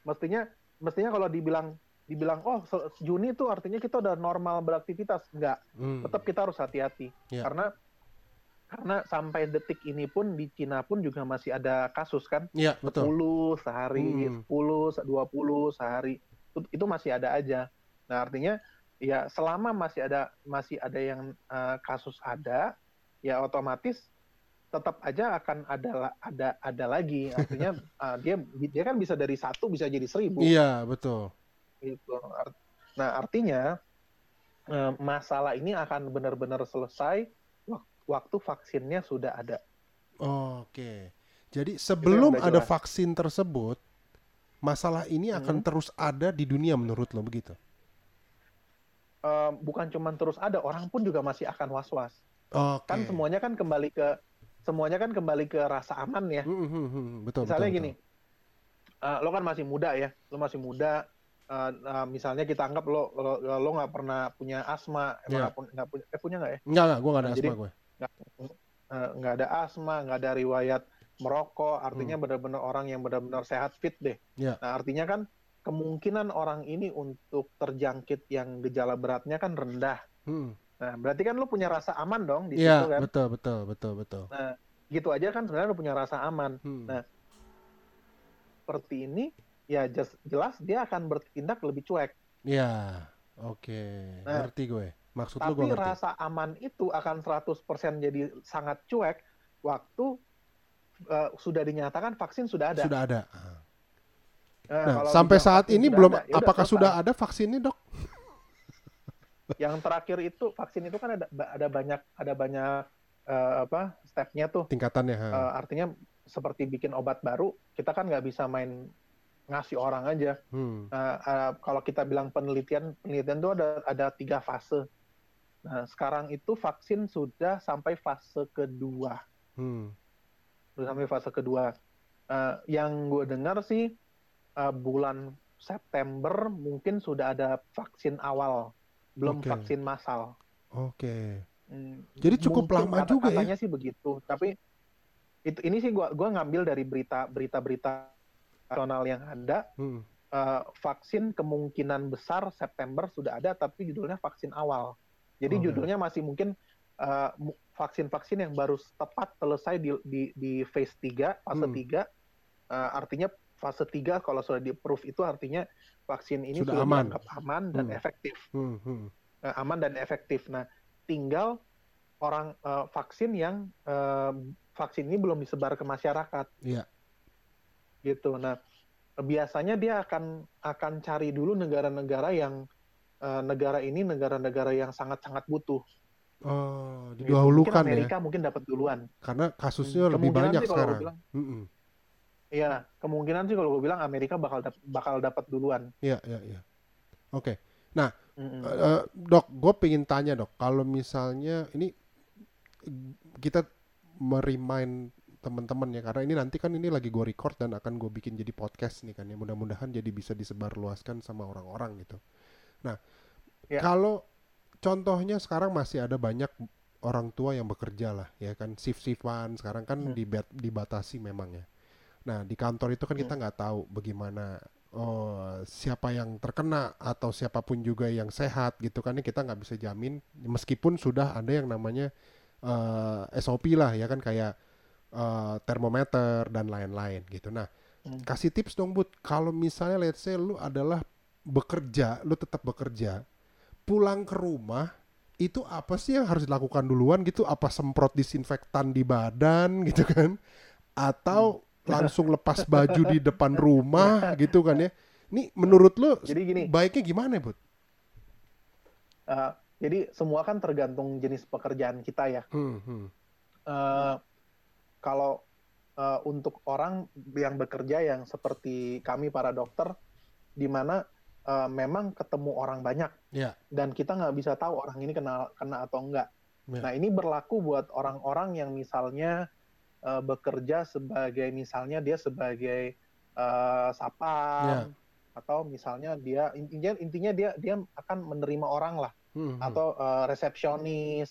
Mestinya mestinya kalau dibilang dibilang oh Juni itu artinya kita udah normal beraktivitas enggak. Hmm. Tetap kita harus hati-hati. Ya. Karena karena sampai detik ini pun di Cina pun juga masih ada kasus kan Iya betul. 10 sehari, Hmm. 10, 20 sehari. Itu, itu masih ada aja. Nah, artinya ya selama masih ada masih ada yang eh, kasus ada, ya otomatis tetap aja akan ada ada ada lagi. Artinya [laughs] eh, dia dia kan bisa dari satu bisa jadi seribu Iya betul. gitu. Nah, artinya eh, masalah ini akan benar-benar selesai waktu vaksinnya sudah ada. Oke. Jadi sebelum ada jelas. vaksin tersebut, masalah ini akan Hmm. terus ada di dunia menurut lo begitu? Eh, bukan cuma terus ada, orang pun juga masih akan was-was. Oke. kan semuanya kan kembali ke semuanya kan kembali ke rasa aman ya. Hmm, hmm, hmm, Betul. misalnya betul, gini, eh, lo kan masih muda ya, lo masih muda. eh, eh, misalnya kita anggap lo lo lo nggak pernah punya asma, emang nggak pu- nggak punya, eh punya nggak ya? betul. Enggak, enggak, gue enggak ada Nah, asma jadi- gue. Eh, nggak ada asma, nggak ada riwayat merokok, artinya Hmm. benar-benar orang yang benar-benar sehat fit deh. Iya. Nah artinya kan kemungkinan orang ini untuk terjangkit yang gejala beratnya kan rendah. Hmm. Nah berarti kan lo punya rasa aman dong di Iya, situ kan? betul, betul, betul, betul. Gitu aja kan sebenarnya lo punya rasa aman. Hmm. Nah, seperti ini, ya jelas dia akan bertindak lebih cuek. Iya, oke. Nah, ngerti gue. Maksud Tapi ngerti. rasa aman itu akan 100% jadi sangat cuek waktu eh, sudah dinyatakan vaksin sudah ada. Sudah ada. Ah. Nah, Nah, sampai saat ini sudah belum ada, ya apakah selesai. sudah ada vaksinnya, Dok? [laughs] Yang terakhir itu vaksin itu kan ada ada banyak ada banyak eh, apa stepnya tuh. Tingkatannya. Eh, artinya seperti bikin obat baru, kita kan nggak bisa main ngasih orang aja. Hmm. Nah, eh, kalau kita bilang penelitian, penelitian itu ada ada tiga fase. Nah, sekarang itu vaksin sudah sampai fase kedua, Hmm. sudah sampai fase kedua. Eh, yang gue dengar sih uh, bulan September mungkin sudah ada vaksin awal, belum Oke. vaksin massal. Oke. Hmm, Jadi cukup mungkin lama kata- juga ya? katanya sih begitu, tapi itu ini sih gua gua ngambil dari berita berita-berita nasional yang ada Hmm. eh, vaksin kemungkinan besar September sudah ada tapi judulnya vaksin awal. Jadi Oke. judulnya masih mungkin eh, vaksin-vaksin yang baru tepat selesai di di, di phase 3, fase Hmm. 3. Eh, artinya fase 3 kalau sudah di-approve itu artinya vaksin ini Sudah sudah, aman. dianggap aman dan Hmm. efektif. Hmm. Hmm. Eh, aman dan efektif. Nah, tinggal orang eh, vaksin yang eh, vaksin ini belum disebar ke masyarakat Iya. gitu. Nah, biasanya dia akan akan cari dulu negara-negara yang eh, negara ini negara-negara yang sangat-sangat butuh. Oh, Gitu. didahulukan mungkin ya. Amerika mungkin dapat duluan. Karena kasusnya lebih Kemungkinan banyak sekarang. bilang, Mm-mm. Iya, kemungkinan sih kalau gue bilang Amerika bakal dap- bakal dapat duluan. Iya, iya, iya. Oke. Mm-mm. Eh, dok, gue pengen tanya dok, kalau misalnya ini kita merimain teman-teman ya, karena ini nanti kan ini lagi gue record dan akan gue bikin jadi podcast nih kan ya, mudah-mudahan jadi bisa disebarluaskan sama orang-orang gitu. Nah, Ya. kalau contohnya sekarang masih ada banyak orang tua yang bekerja lah, ya kan shift-shiftan sekarang kan Hmm. dibat- dibatasi memang ya. Nah, di kantor itu kan kita nggak tahu bagaimana oh, siapa yang terkena atau siapa pun juga yang sehat gitu kan kita nggak bisa jamin meskipun sudah ada yang namanya eh, SOP lah ya kan kayak eh, termometer dan lain-lain gitu. Nah, Hmm. kasih tips dong Bud kalau misalnya let's say lu adalah bekerja, lu tetap bekerja, pulang ke rumah itu apa sih yang harus dilakukan duluan gitu? Apa semprot disinfektan di badan [laughs] gitu kan? Atau langsung lepas baju di depan [laughs] rumah gitu kan ya? Ini menurut lu Jadi gini, baiknya gimana Bud? eh, jadi semua kan tergantung jenis pekerjaan kita ya. Hmm, hmm. Eh, kalau eh, untuk orang yang bekerja yang seperti kami para dokter, di mana eh, memang ketemu orang banyak Ya. dan kita nggak bisa tahu orang ini kena kena atau enggak. Ya. Nah ini berlaku buat orang-orang yang misalnya eh, bekerja sebagai misalnya dia sebagai eh, sapam Ya. atau misalnya dia intinya intinya dia dia akan menerima orang lah Hmm, hmm. atau eh, resepsionis.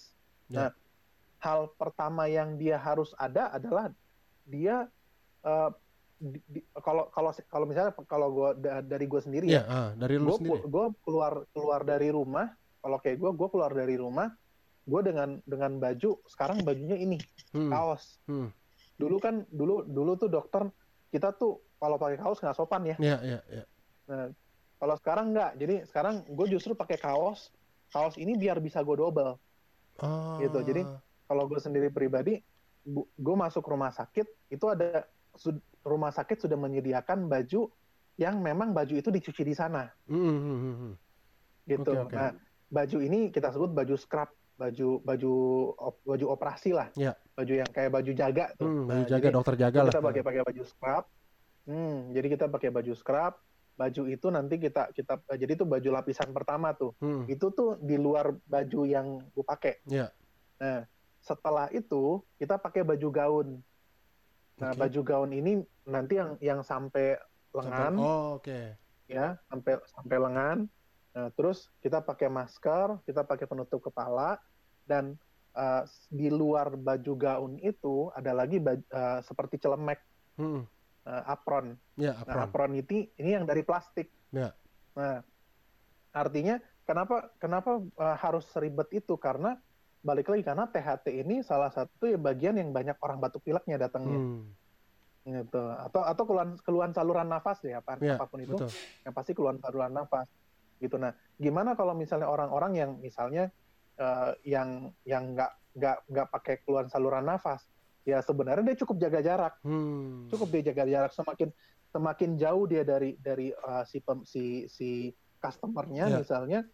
Ya. Nah, hal pertama yang dia harus ada adalah dia di- di- kalau kalau kalau misalnya kalau gua da- dari gue sendiri Ya, ya, ah, dari lu gue sendiri. keluar keluar dari rumah. Kalau kayak gue, gue keluar dari rumah, gue dengan dengan baju sekarang bajunya ini Hmm, kaos. hmm. Dulu kan dulu dulu tuh dokter kita tuh kalau pakai kaos nggak sopan ya. Ya, ya, ya. Nah, kalau sekarang nggak. Jadi sekarang gue justru pakai kaos. Kaos ini biar bisa gue double. Oh. Gitu, jadi- kalau gue sendiri pribadi, gue masuk rumah sakit itu ada rumah sakit sudah menyediakan baju yang memang baju itu dicuci di sana, Hmm, hmm, hmm, hmm. gitu. Oke, oke. Nah, baju ini kita sebut baju scrub, baju baju op- baju operasi lah, Ya. baju yang kayak baju jaga tuh. Hmm, baju Nah, jaga jadi dokter jaga lah. kita pakai pakai baju scrub. Hmm, jadi kita pakai baju scrub. Baju itu nanti kita kita jadi itu baju lapisan pertama tuh. Hmm, Itu tuh di luar baju yang gue pakai. ya. Nah, setelah itu kita pakai baju gaun. Nah, Oke. baju gaun ini nanti yang yang sampai lengan Sampai- Oh, oke. ya, sampai sampai lengan. Nah, terus kita pakai masker, kita pakai penutup kepala dan uh, di luar baju gaun itu ada lagi baj- uh, seperti celemek Hmm, uh, apron. ya, Nah, apron. apron itu ini yang dari plastik. Ya. Nah, artinya kenapa kenapa uh, harus seribet itu karena balik lagi karena THT ini salah satu ya bagian yang banyak orang batuk pileknya datangnya Hmm, gitu. Atau atau keluhan keluhan saluran nafas deh apa Ya, apa pun itu betul. yang pasti keluhan saluran nafas gitu. Nah, gimana kalau misalnya orang-orang yang misalnya eh, yang yang nggak nggak nggak pakai keluhan saluran nafas, ya sebenarnya dia cukup jaga jarak, Hmm. cukup dia jaga jarak semakin semakin jauh dia dari dari eh, si pem- si si customernya Ya. misalnya,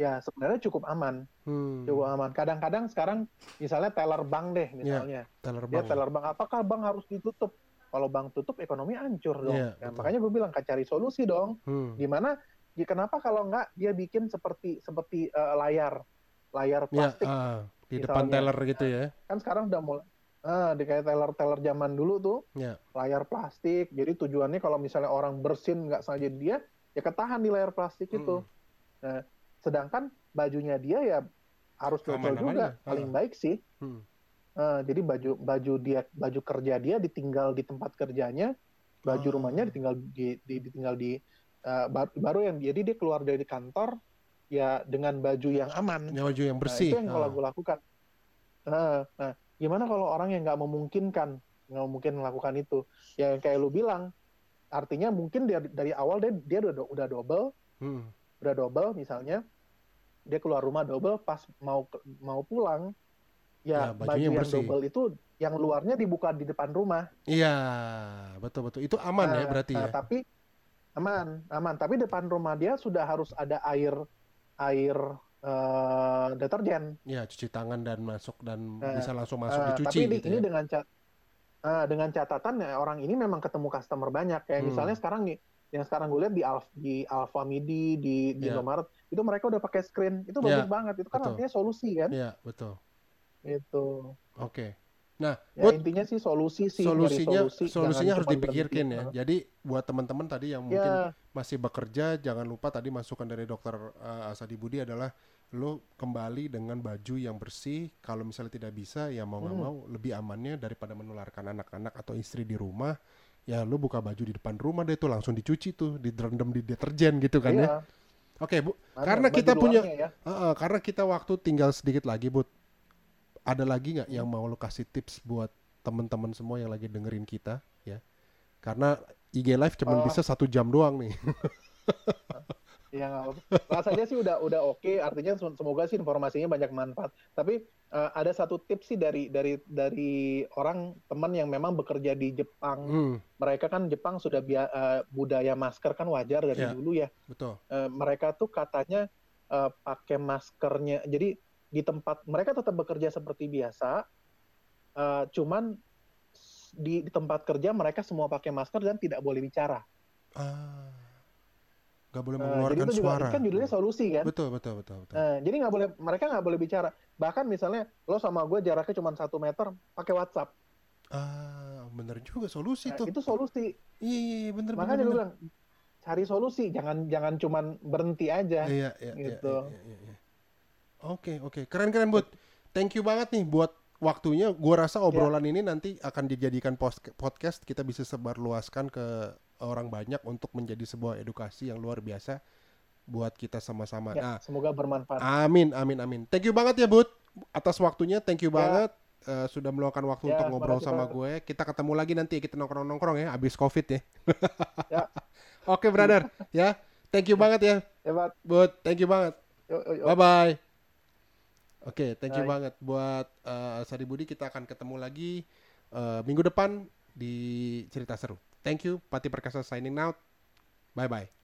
ya sebenarnya cukup aman, Hmm. cukup aman. Kadang-kadang sekarang misalnya teller bank deh misalnya, Teller dia bank. teller bank, apakah bank harus ditutup? Kalau bank tutup ekonomi hancur dong. Ya, betul. makanya gue bilang kan cari solusi dong Hmm. gimana ya kenapa kalau nggak dia bikin seperti seperti eh, layar layar Ya, plastik ah, di misalnya. depan teller gitu ya. kan sekarang udah mulai Ah, di kayak teller-teller zaman dulu tuh, Ya. layar plastik. Jadi tujuannya kalau misalnya orang bersin nggak sengaja dia, ya ketahan di layar plastik itu. Mm. Nah, sedangkan bajunya dia ya harus cocok juga, paling Ah. baik sih. Hmm. Ah, jadi baju baju dia baju kerja dia ditinggal di tempat kerjanya, baju Oh. rumahnya ditinggal di, di- ditinggal di eh, bar- baru yang jadi dia keluar dari kantor ya dengan baju yang aman. Ya, baju yang Nah, bersih. itu yang kalau Ah. gue lakukan. Nah, nah, gimana kalau orang yang nggak memungkinkan, nggak mungkin melakukan itu? Ya yang kayak lu bilang, artinya mungkin dia dari awal dia dia udah udah double, Hmm. Udah double misalnya, dia keluar rumah double, pas mau mau pulang, Ya, ya, bajunya baju yang bersih. double itu yang luarnya dibuka di depan rumah. Iya, betul betul. Itu aman ya Nah, berarti nah, ya. Tapi aman, aman. Tapi depan rumah dia sudah harus ada air air eh, deterjen. Ya, cuci tangan dan masuk dan Nah, bisa langsung masuk Ah, dicuci tapi gitu ini ya. dengan cat ah, dengan catatan ya orang ini memang ketemu customer banyak kayak Hmm. misalnya sekarang nih yang sekarang gue lihat di Alf di Alfa Midi di di Ya. Indomaret itu mereka udah pakai screen itu Ya, bagus banget itu kan betul. artinya solusi kan Iya, betul. itu Oke. Nah, ya buat intinya sih solusi sih solusinya solusi, solusinya harus dipikirkan ya. Jadi buat teman-teman tadi yang mungkin ya masih bekerja jangan lupa tadi masukan dari dokter uh, Asadi Budi adalah lo kembali dengan baju yang bersih kalau misalnya tidak bisa ya mau nggak Hmm. mau lebih amannya daripada menularkan anak-anak atau istri di rumah ya lo buka baju di depan rumah deh tuh langsung dicuci tuh direndam di deterjen gitu kan ya iya. oke bu Mana Karena kita punya- ya. Uh, uh, karena kita waktu tinggal sedikit lagi bu ada lagi nggak yang mau lo kasih tips buat teman-teman semua yang lagi dengerin kita ya karena IG live cuma Oh. bisa satu jam doang nih [laughs] Ya nggak apa-apa. Rasanya sih udah udah oke. Artinya sem- semoga sih informasinya banyak manfaat. Tapi eh, ada satu tips sih dari dari dari orang teman yang memang bekerja di Jepang. Hmm, Mereka kan Jepang sudah bia- eh, budaya masker kan wajar dari Ya. dulu ya. betul Eh, mereka tuh katanya eh, pakai maskernya. Jadi di tempat mereka tetap bekerja seperti biasa. eh, cuman di, di tempat kerja mereka semua pakai masker dan tidak boleh bicara. ah nggak boleh Eh, jadi mengeluarkan itu juga suara itu kan judulnya solusi kan. betul betul betul betul Nah, jadi nggak boleh mereka nggak boleh bicara. Bahkan misalnya lo sama gue jaraknya cuma satu meter, pakai WhatsApp. ah bener juga solusi Nah, tuh itu solusi. iya iya iya, bener bener, Makanya gue bener. bilang cari solusi, jangan jangan cuma berhenti aja. Iya, iya, iya, Gitu. iya, iya, iya. Oke, oke. Keren-keren, Bud. Thank you banget nih buat waktunya. Gua rasa obrolan ini nanti akan dijadikan podcast. Kita bisa sebarluaskan ke orang banyak untuk menjadi sebuah edukasi yang luar biasa buat kita sama-sama. Ya, Nah, semoga bermanfaat. amin, amin, amin. Thank you banget ya, Bud. Atas waktunya, thank you Ya. banget. Eh, sudah meluangkan waktu Ya, untuk ngobrol sama gue. Kita ketemu lagi nanti kita nongkrong-nongkrong ya, abis covid ya. Ya. [laughs] Oke, brother. ya, thank you banget ya, Ya. Bud. Thank you banget. Yuk, yuk, yuk. Bye bye. Oke, thank you Bye. banget buat uh, Sari Budi. Kita akan ketemu lagi uh, minggu depan di cerita seru. Thank you, Pati Perkasa signing out. Bye bye.